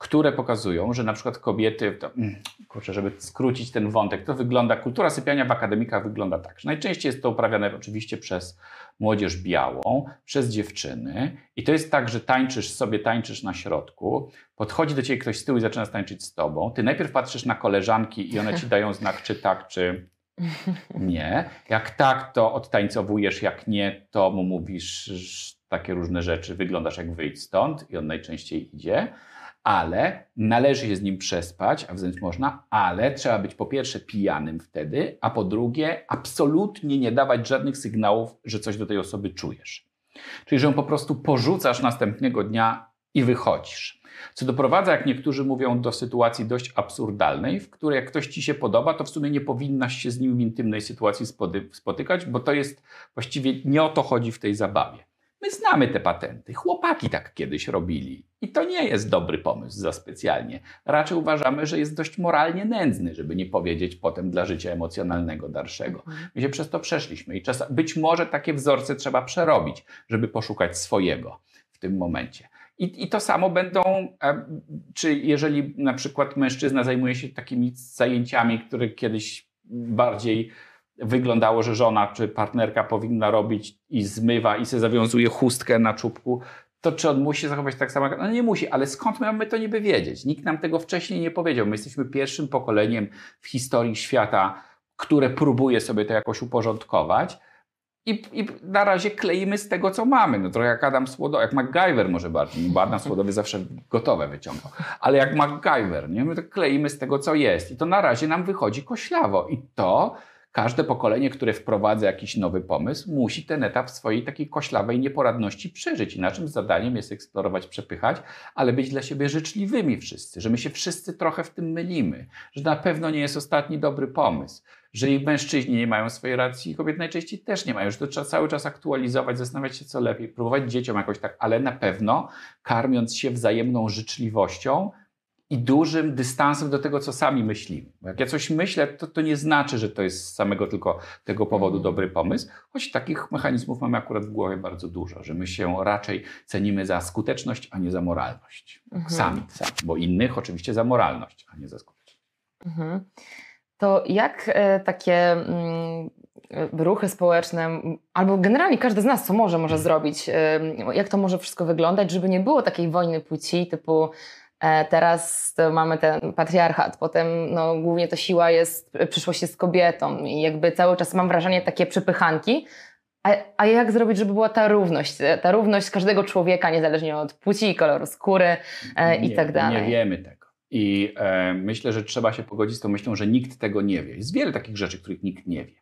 które pokazują, że na przykład kobiety, to, mm, kurczę, żeby skrócić ten wątek, to wygląda, kultura sypiania w akademikach wygląda tak, że najczęściej jest to uprawiane oczywiście przez młodzież białą, przez dziewczyny i to jest tak, że tańczysz sobie, tańczysz na środku, podchodzi do ciebie ktoś z tyłu i zaczyna tańczyć z tobą, ty najpierw patrzysz na koleżanki i one ci dają znak, czy tak, czy nie. Jak tak, to odtańcowujesz, jak nie, to mu mówisz takie różne rzeczy, wyglądasz jak wyjdź stąd i on najczęściej idzie. Ale należy się z nim przespać, a wręcz można, ale trzeba być po pierwsze pijanym wtedy, a po drugie absolutnie nie dawać żadnych sygnałów, że coś do tej osoby czujesz. Czyli, że ją po prostu porzucasz następnego dnia i wychodzisz. Co doprowadza, jak niektórzy mówią, do sytuacji dość absurdalnej, w której jak ktoś ci się podoba, to w sumie nie powinnaś się z nim w intymnej sytuacji spotykać, bo to jest właściwie nie o to chodzi w tej zabawie. My znamy te patenty. Chłopaki tak kiedyś robili. I to nie jest dobry pomysł za specjalnie. Raczej uważamy, że jest dość moralnie nędzny, żeby nie powiedzieć potem dla życia emocjonalnego dalszego. My się przez to przeszliśmy i czas, być może takie wzorce trzeba przerobić, żeby poszukać swojego w tym momencie. I, I to samo będą, e, czy jeżeli na przykład mężczyzna zajmuje się takimi zajęciami, które kiedyś bardziej wyglądało, że żona czy partnerka powinna robić i zmywa i sobie zawiązuje chustkę na czubku, to czy on musi zachować tak samo? No nie musi, ale skąd my mamy to niby wiedzieć? Nikt nam tego wcześniej nie powiedział. My jesteśmy pierwszym pokoleniem w historii świata, które próbuje sobie to jakoś uporządkować. I, I na razie kleimy z tego, co mamy. No trochę jak Adam Słodowy, jak MacGyver może bardziej, bo Adam Słodowy zawsze gotowe wyciągał. Ale jak MacGyver, nie? My to kleimy z tego, co jest. I to na razie nam wychodzi koślawo. I to każde pokolenie, które wprowadza jakiś nowy pomysł, musi ten etap swojej takiej koślawej nieporadności przeżyć. I naszym zadaniem jest eksplorować, przepychać, ale być dla siebie życzliwymi wszyscy, że my się wszyscy trochę w tym mylimy, że na pewno nie jest ostatni dobry pomysł, że i mężczyźni nie mają swojej racji, i kobiety najczęściej też nie mają, że to trzeba cały czas aktualizować, zastanawiać się co lepiej, próbować dzieciom jakoś tak, ale na pewno karmiąc się wzajemną życzliwością, i dużym dystansem do tego, co sami myślimy. Bo jak ja coś myślę, to, to nie znaczy, że to jest z samego tylko tego powodu dobry pomysł, choć takich mechanizmów mamy akurat w głowie bardzo dużo, że my się raczej cenimy za skuteczność, a nie za moralność. Mhm. Sami, sami, bo innych oczywiście za moralność, a nie za skuteczność. Mhm. To jak e, takie mm, e, ruchy społeczne, albo generalnie każdy z nas, co może, może zrobić, e, jak to może wszystko wyglądać, żeby nie było takiej wojny płci, typu teraz to mamy ten patriarchat, potem no, głównie to siła jest, przyszłość jest kobietą i jakby cały czas mam wrażenie takie przepychanki, a, a jak zrobić, żeby była ta równość, ta równość każdego człowieka, niezależnie od płci, koloru skóry e, i Nie, tak dalej. Nie wiemy tego. I e, myślę, że trzeba się pogodzić z tą myślą, że nikt tego nie wie. Jest wiele takich rzeczy, których nikt nie wie.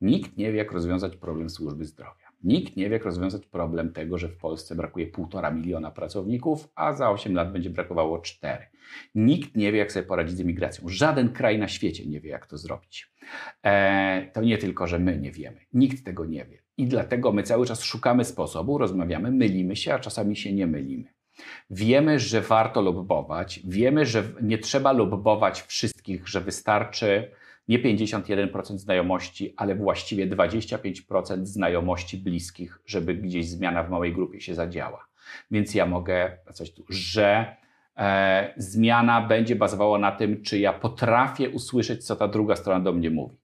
Nikt nie wie, jak rozwiązać problem służby zdrowia. Nikt nie wie, jak rozwiązać problem tego, że w Polsce brakuje półtora miliona pracowników, a za 8 lat będzie brakowało 4. Nikt nie wie, jak sobie poradzić z emigracją. Żaden kraj na świecie nie wie, jak to zrobić. E, to nie tylko, że my nie wiemy. Nikt tego nie wie. I dlatego my cały czas szukamy sposobu, rozmawiamy, mylimy się, a czasami się nie mylimy. Wiemy, że warto lobbować, wiemy, że nie trzeba lobbować wszystkich, że wystarczy nie 51% znajomości, ale właściwie 25% znajomości bliskich, żeby gdzieś zmiana w małej grupie się zadziała. Więc ja mogę coś tu, że e, zmiana będzie bazowała na tym, czy ja potrafię usłyszeć, co ta druga strona do mnie mówi.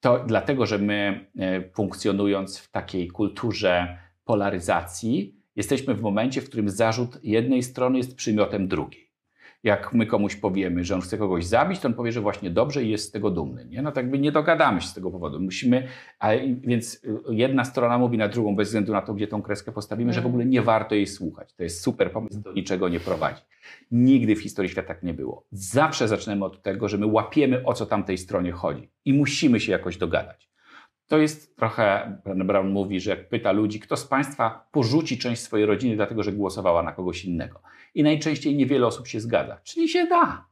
To dlatego, że my e, funkcjonując w takiej kulturze polaryzacji, jesteśmy w momencie, w którym zarzut jednej strony jest przymiotem drugiej jak my komuś powiemy, że on chce kogoś zabić, to on powie, że właśnie dobrze i jest z tego dumny. Nie? No tak by nie dogadamy się z tego powodu. Musimy, a, więc y, jedna strona mówi na drugą, bez względu na to, gdzie tą kreskę postawimy, że w ogóle nie warto jej słuchać. To jest super pomysł, do niczego nie prowadzi. Nigdy w historii świata tak nie było. Zawsze zaczynamy od tego, że my łapiemy, o co tamtej stronie chodzi i musimy się jakoś dogadać. To jest trochę, pan Brown mówi, że jak pyta ludzi, kto z Państwa porzuci część swojej rodziny, dlatego że głosowała na kogoś innego. I najczęściej niewiele osób się zgadza, czyli się da.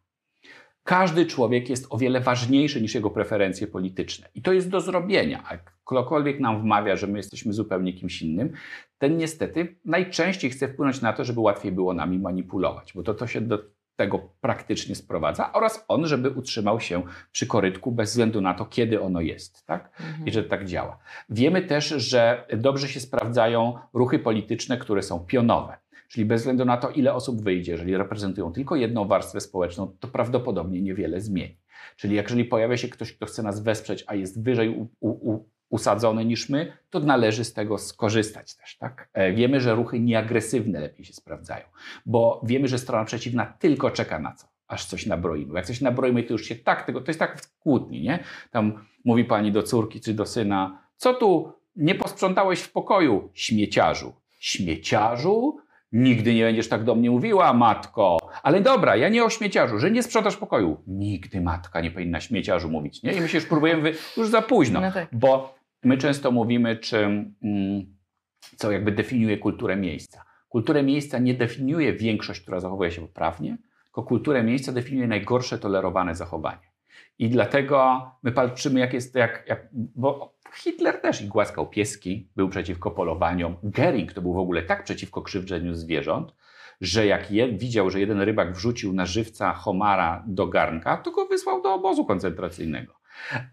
Każdy człowiek jest o wiele ważniejszy niż jego preferencje polityczne. I to jest do zrobienia. Jak ktokolwiek nam wmawia, że my jesteśmy zupełnie kimś innym, ten niestety najczęściej chce wpłynąć na to, żeby łatwiej było nami manipulować, bo to, to się do tego praktycznie sprowadza, oraz on, żeby utrzymał się przy korytku bez względu na to, kiedy ono jest, tak? Mhm. I że tak działa. Wiemy też, że dobrze się sprawdzają ruchy polityczne, które są pionowe. Czyli bez względu na to, ile osób wyjdzie, jeżeli reprezentują tylko jedną warstwę społeczną, to prawdopodobnie niewiele zmieni. Czyli jeżeli pojawia się ktoś, kto chce nas wesprzeć, a jest wyżej u, u, usadzony niż my, to należy z tego skorzystać też. Tak? E, wiemy, że ruchy nieagresywne lepiej się sprawdzają, bo wiemy, że strona przeciwna tylko czeka na co? Aż coś nabroimy. Jak coś nabroimy, to już się tak tego, to jest tak w kłótni, nie? Tam mówi pani do córki czy do syna, co tu nie posprzątałeś w pokoju, śmieciarzu. Śmieciarzu? Nigdy nie będziesz tak do mnie mówiła, matko. Ale dobra, ja nie o śmieciarzu, że nie sprzątasz pokoju. Nigdy matka nie powinna śmieciarzu mówić, nie? I my się już próbujemy, już za późno, no tak. bo my często mówimy, czy, mm, co jakby definiuje kulturę miejsca. Kulturę miejsca nie definiuje większość, która zachowuje się poprawnie, tylko kulturę miejsca definiuje najgorsze tolerowane zachowanie. I dlatego my patrzymy, jak jest, jak, jak bo Hitler też i głaskał pieski, był przeciwko polowaniom. Gering to był w ogóle tak przeciwko krzywdzeniu zwierząt, że jak je, widział, że jeden rybak wrzucił na żywca homara do garnka, to go wysłał do obozu koncentracyjnego.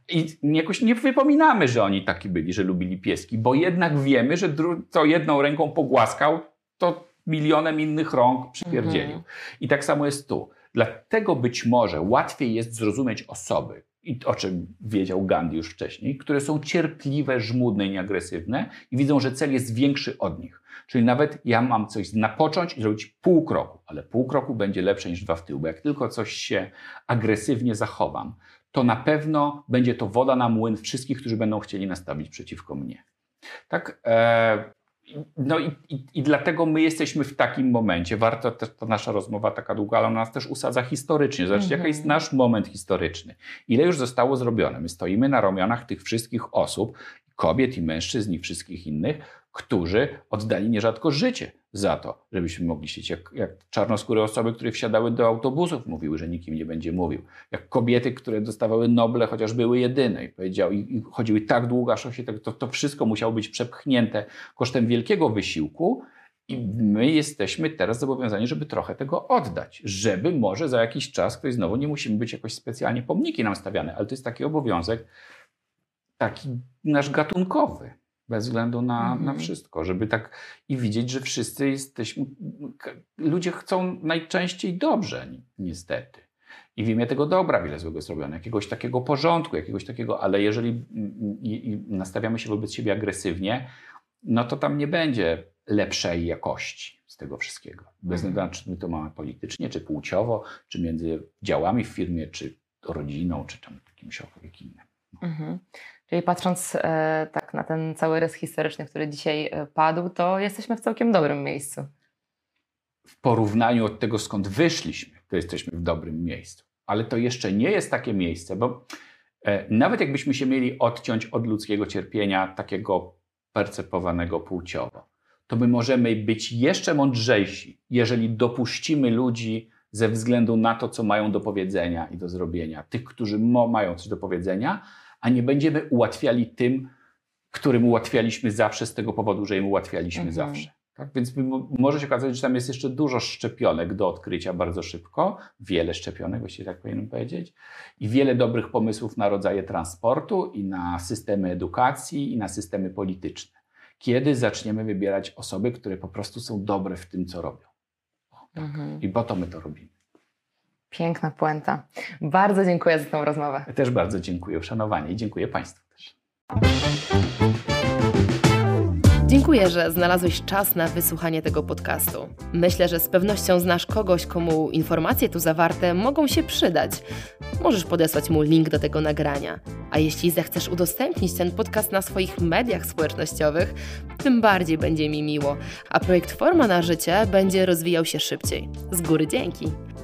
I jakoś nie wypominamy, że oni taki byli, że lubili pieski, bo jednak wiemy, że co jedną ręką pogłaskał, to milionem innych rąk przypierdzielił. Mhm. I tak samo jest tu. Dlatego być może łatwiej jest zrozumieć osoby, i o czym wiedział Gandhi już wcześniej, które są cierpliwe, żmudne i nieagresywne i widzą, że cel jest większy od nich. Czyli nawet ja mam coś napocząć i zrobić pół kroku, ale pół kroku będzie lepsze niż dwa w tył, bo jak tylko coś się agresywnie zachowam, to na pewno będzie to woda na młyn wszystkich, którzy będą chcieli nastawić przeciwko mnie. Tak, e, no i, i, i, dlatego my jesteśmy w takim momencie. Warto też ta nasza rozmowa taka długa, ale ona nas też usadza historycznie. Zobaczcie, jaki jest nasz moment historyczny. Ile już zostało zrobione? My stoimy na ramionach tych wszystkich osób, kobiet i mężczyzn i wszystkich innych, którzy oddali nierzadko życie za to, żebyśmy mogli siedzieć. Jak, jak czarnoskóre osoby, które wsiadały do autobusów, mówiły, że nikim nie będzie mówił. Jak kobiety, które dostawały Noble, chociaż były jedyne i, powiedział, i, i chodziły tak długo, aż się, to, to wszystko musiało być przepchnięte kosztem wielkiego wysiłku. I my jesteśmy teraz zobowiązani, żeby trochę tego oddać, żeby może za jakiś czas, ktoś znowu nie musimy być jakoś specjalnie pomniki nam stawiane, ale to jest taki obowiązek, taki nasz gatunkowy bez względu na, na mhm. wszystko, żeby tak i widzieć, że wszyscy jesteśmy, ludzie chcą najczęściej dobrze, niestety. I w imię tego dobra wiele złego zrobione, jakiegoś takiego porządku, jakiegoś takiego, ale jeżeli i, i nastawiamy się wobec siebie agresywnie, no to tam nie będzie lepszej jakości z tego wszystkiego. Bez względu na czy my to mamy politycznie, czy płciowo, czy między działami w firmie, czy rodziną, czy tam jakimś innym. Mhm. Czyli patrząc e, tak na ten cały rys historyczny, który dzisiaj e, padł, to jesteśmy w całkiem dobrym miejscu. W porównaniu od tego, skąd wyszliśmy, to jesteśmy w dobrym miejscu. Ale to jeszcze nie jest takie miejsce, bo e, nawet jakbyśmy się mieli odciąć od ludzkiego cierpienia, takiego percepowanego płciowo, to my możemy być jeszcze mądrzejsi, jeżeli dopuścimy ludzi ze względu na to, co mają do powiedzenia i do zrobienia, tych, którzy mają coś do powiedzenia, a nie będziemy ułatwiali tym, którym ułatwialiśmy zawsze z tego powodu, że im ułatwialiśmy mhm. zawsze. Tak? Więc może się okazać, że tam jest jeszcze dużo szczepionek do odkrycia bardzo szybko, wiele szczepionek, właściwie tak powinienem powiedzieć, i wiele dobrych pomysłów na rodzaje transportu i na systemy edukacji i na systemy polityczne. Kiedy zaczniemy wybierać osoby, które po prostu są dobre w tym, co robią. O, tak. mhm. I po to my to robimy. Piękna puenta. Bardzo dziękuję za tę rozmowę. Też bardzo dziękuję, uszanowanie i dziękuję Państwu też. Dziękuję, że znalazłeś czas na wysłuchanie tego podcastu. Myślę, że z pewnością znasz kogoś, komu informacje tu zawarte mogą się przydać. Możesz podesłać mu link do tego nagrania. A jeśli zechcesz udostępnić ten podcast na swoich mediach społecznościowych, tym bardziej będzie mi miło, a projekt Forma na Życie będzie rozwijał się szybciej. Z góry dzięki.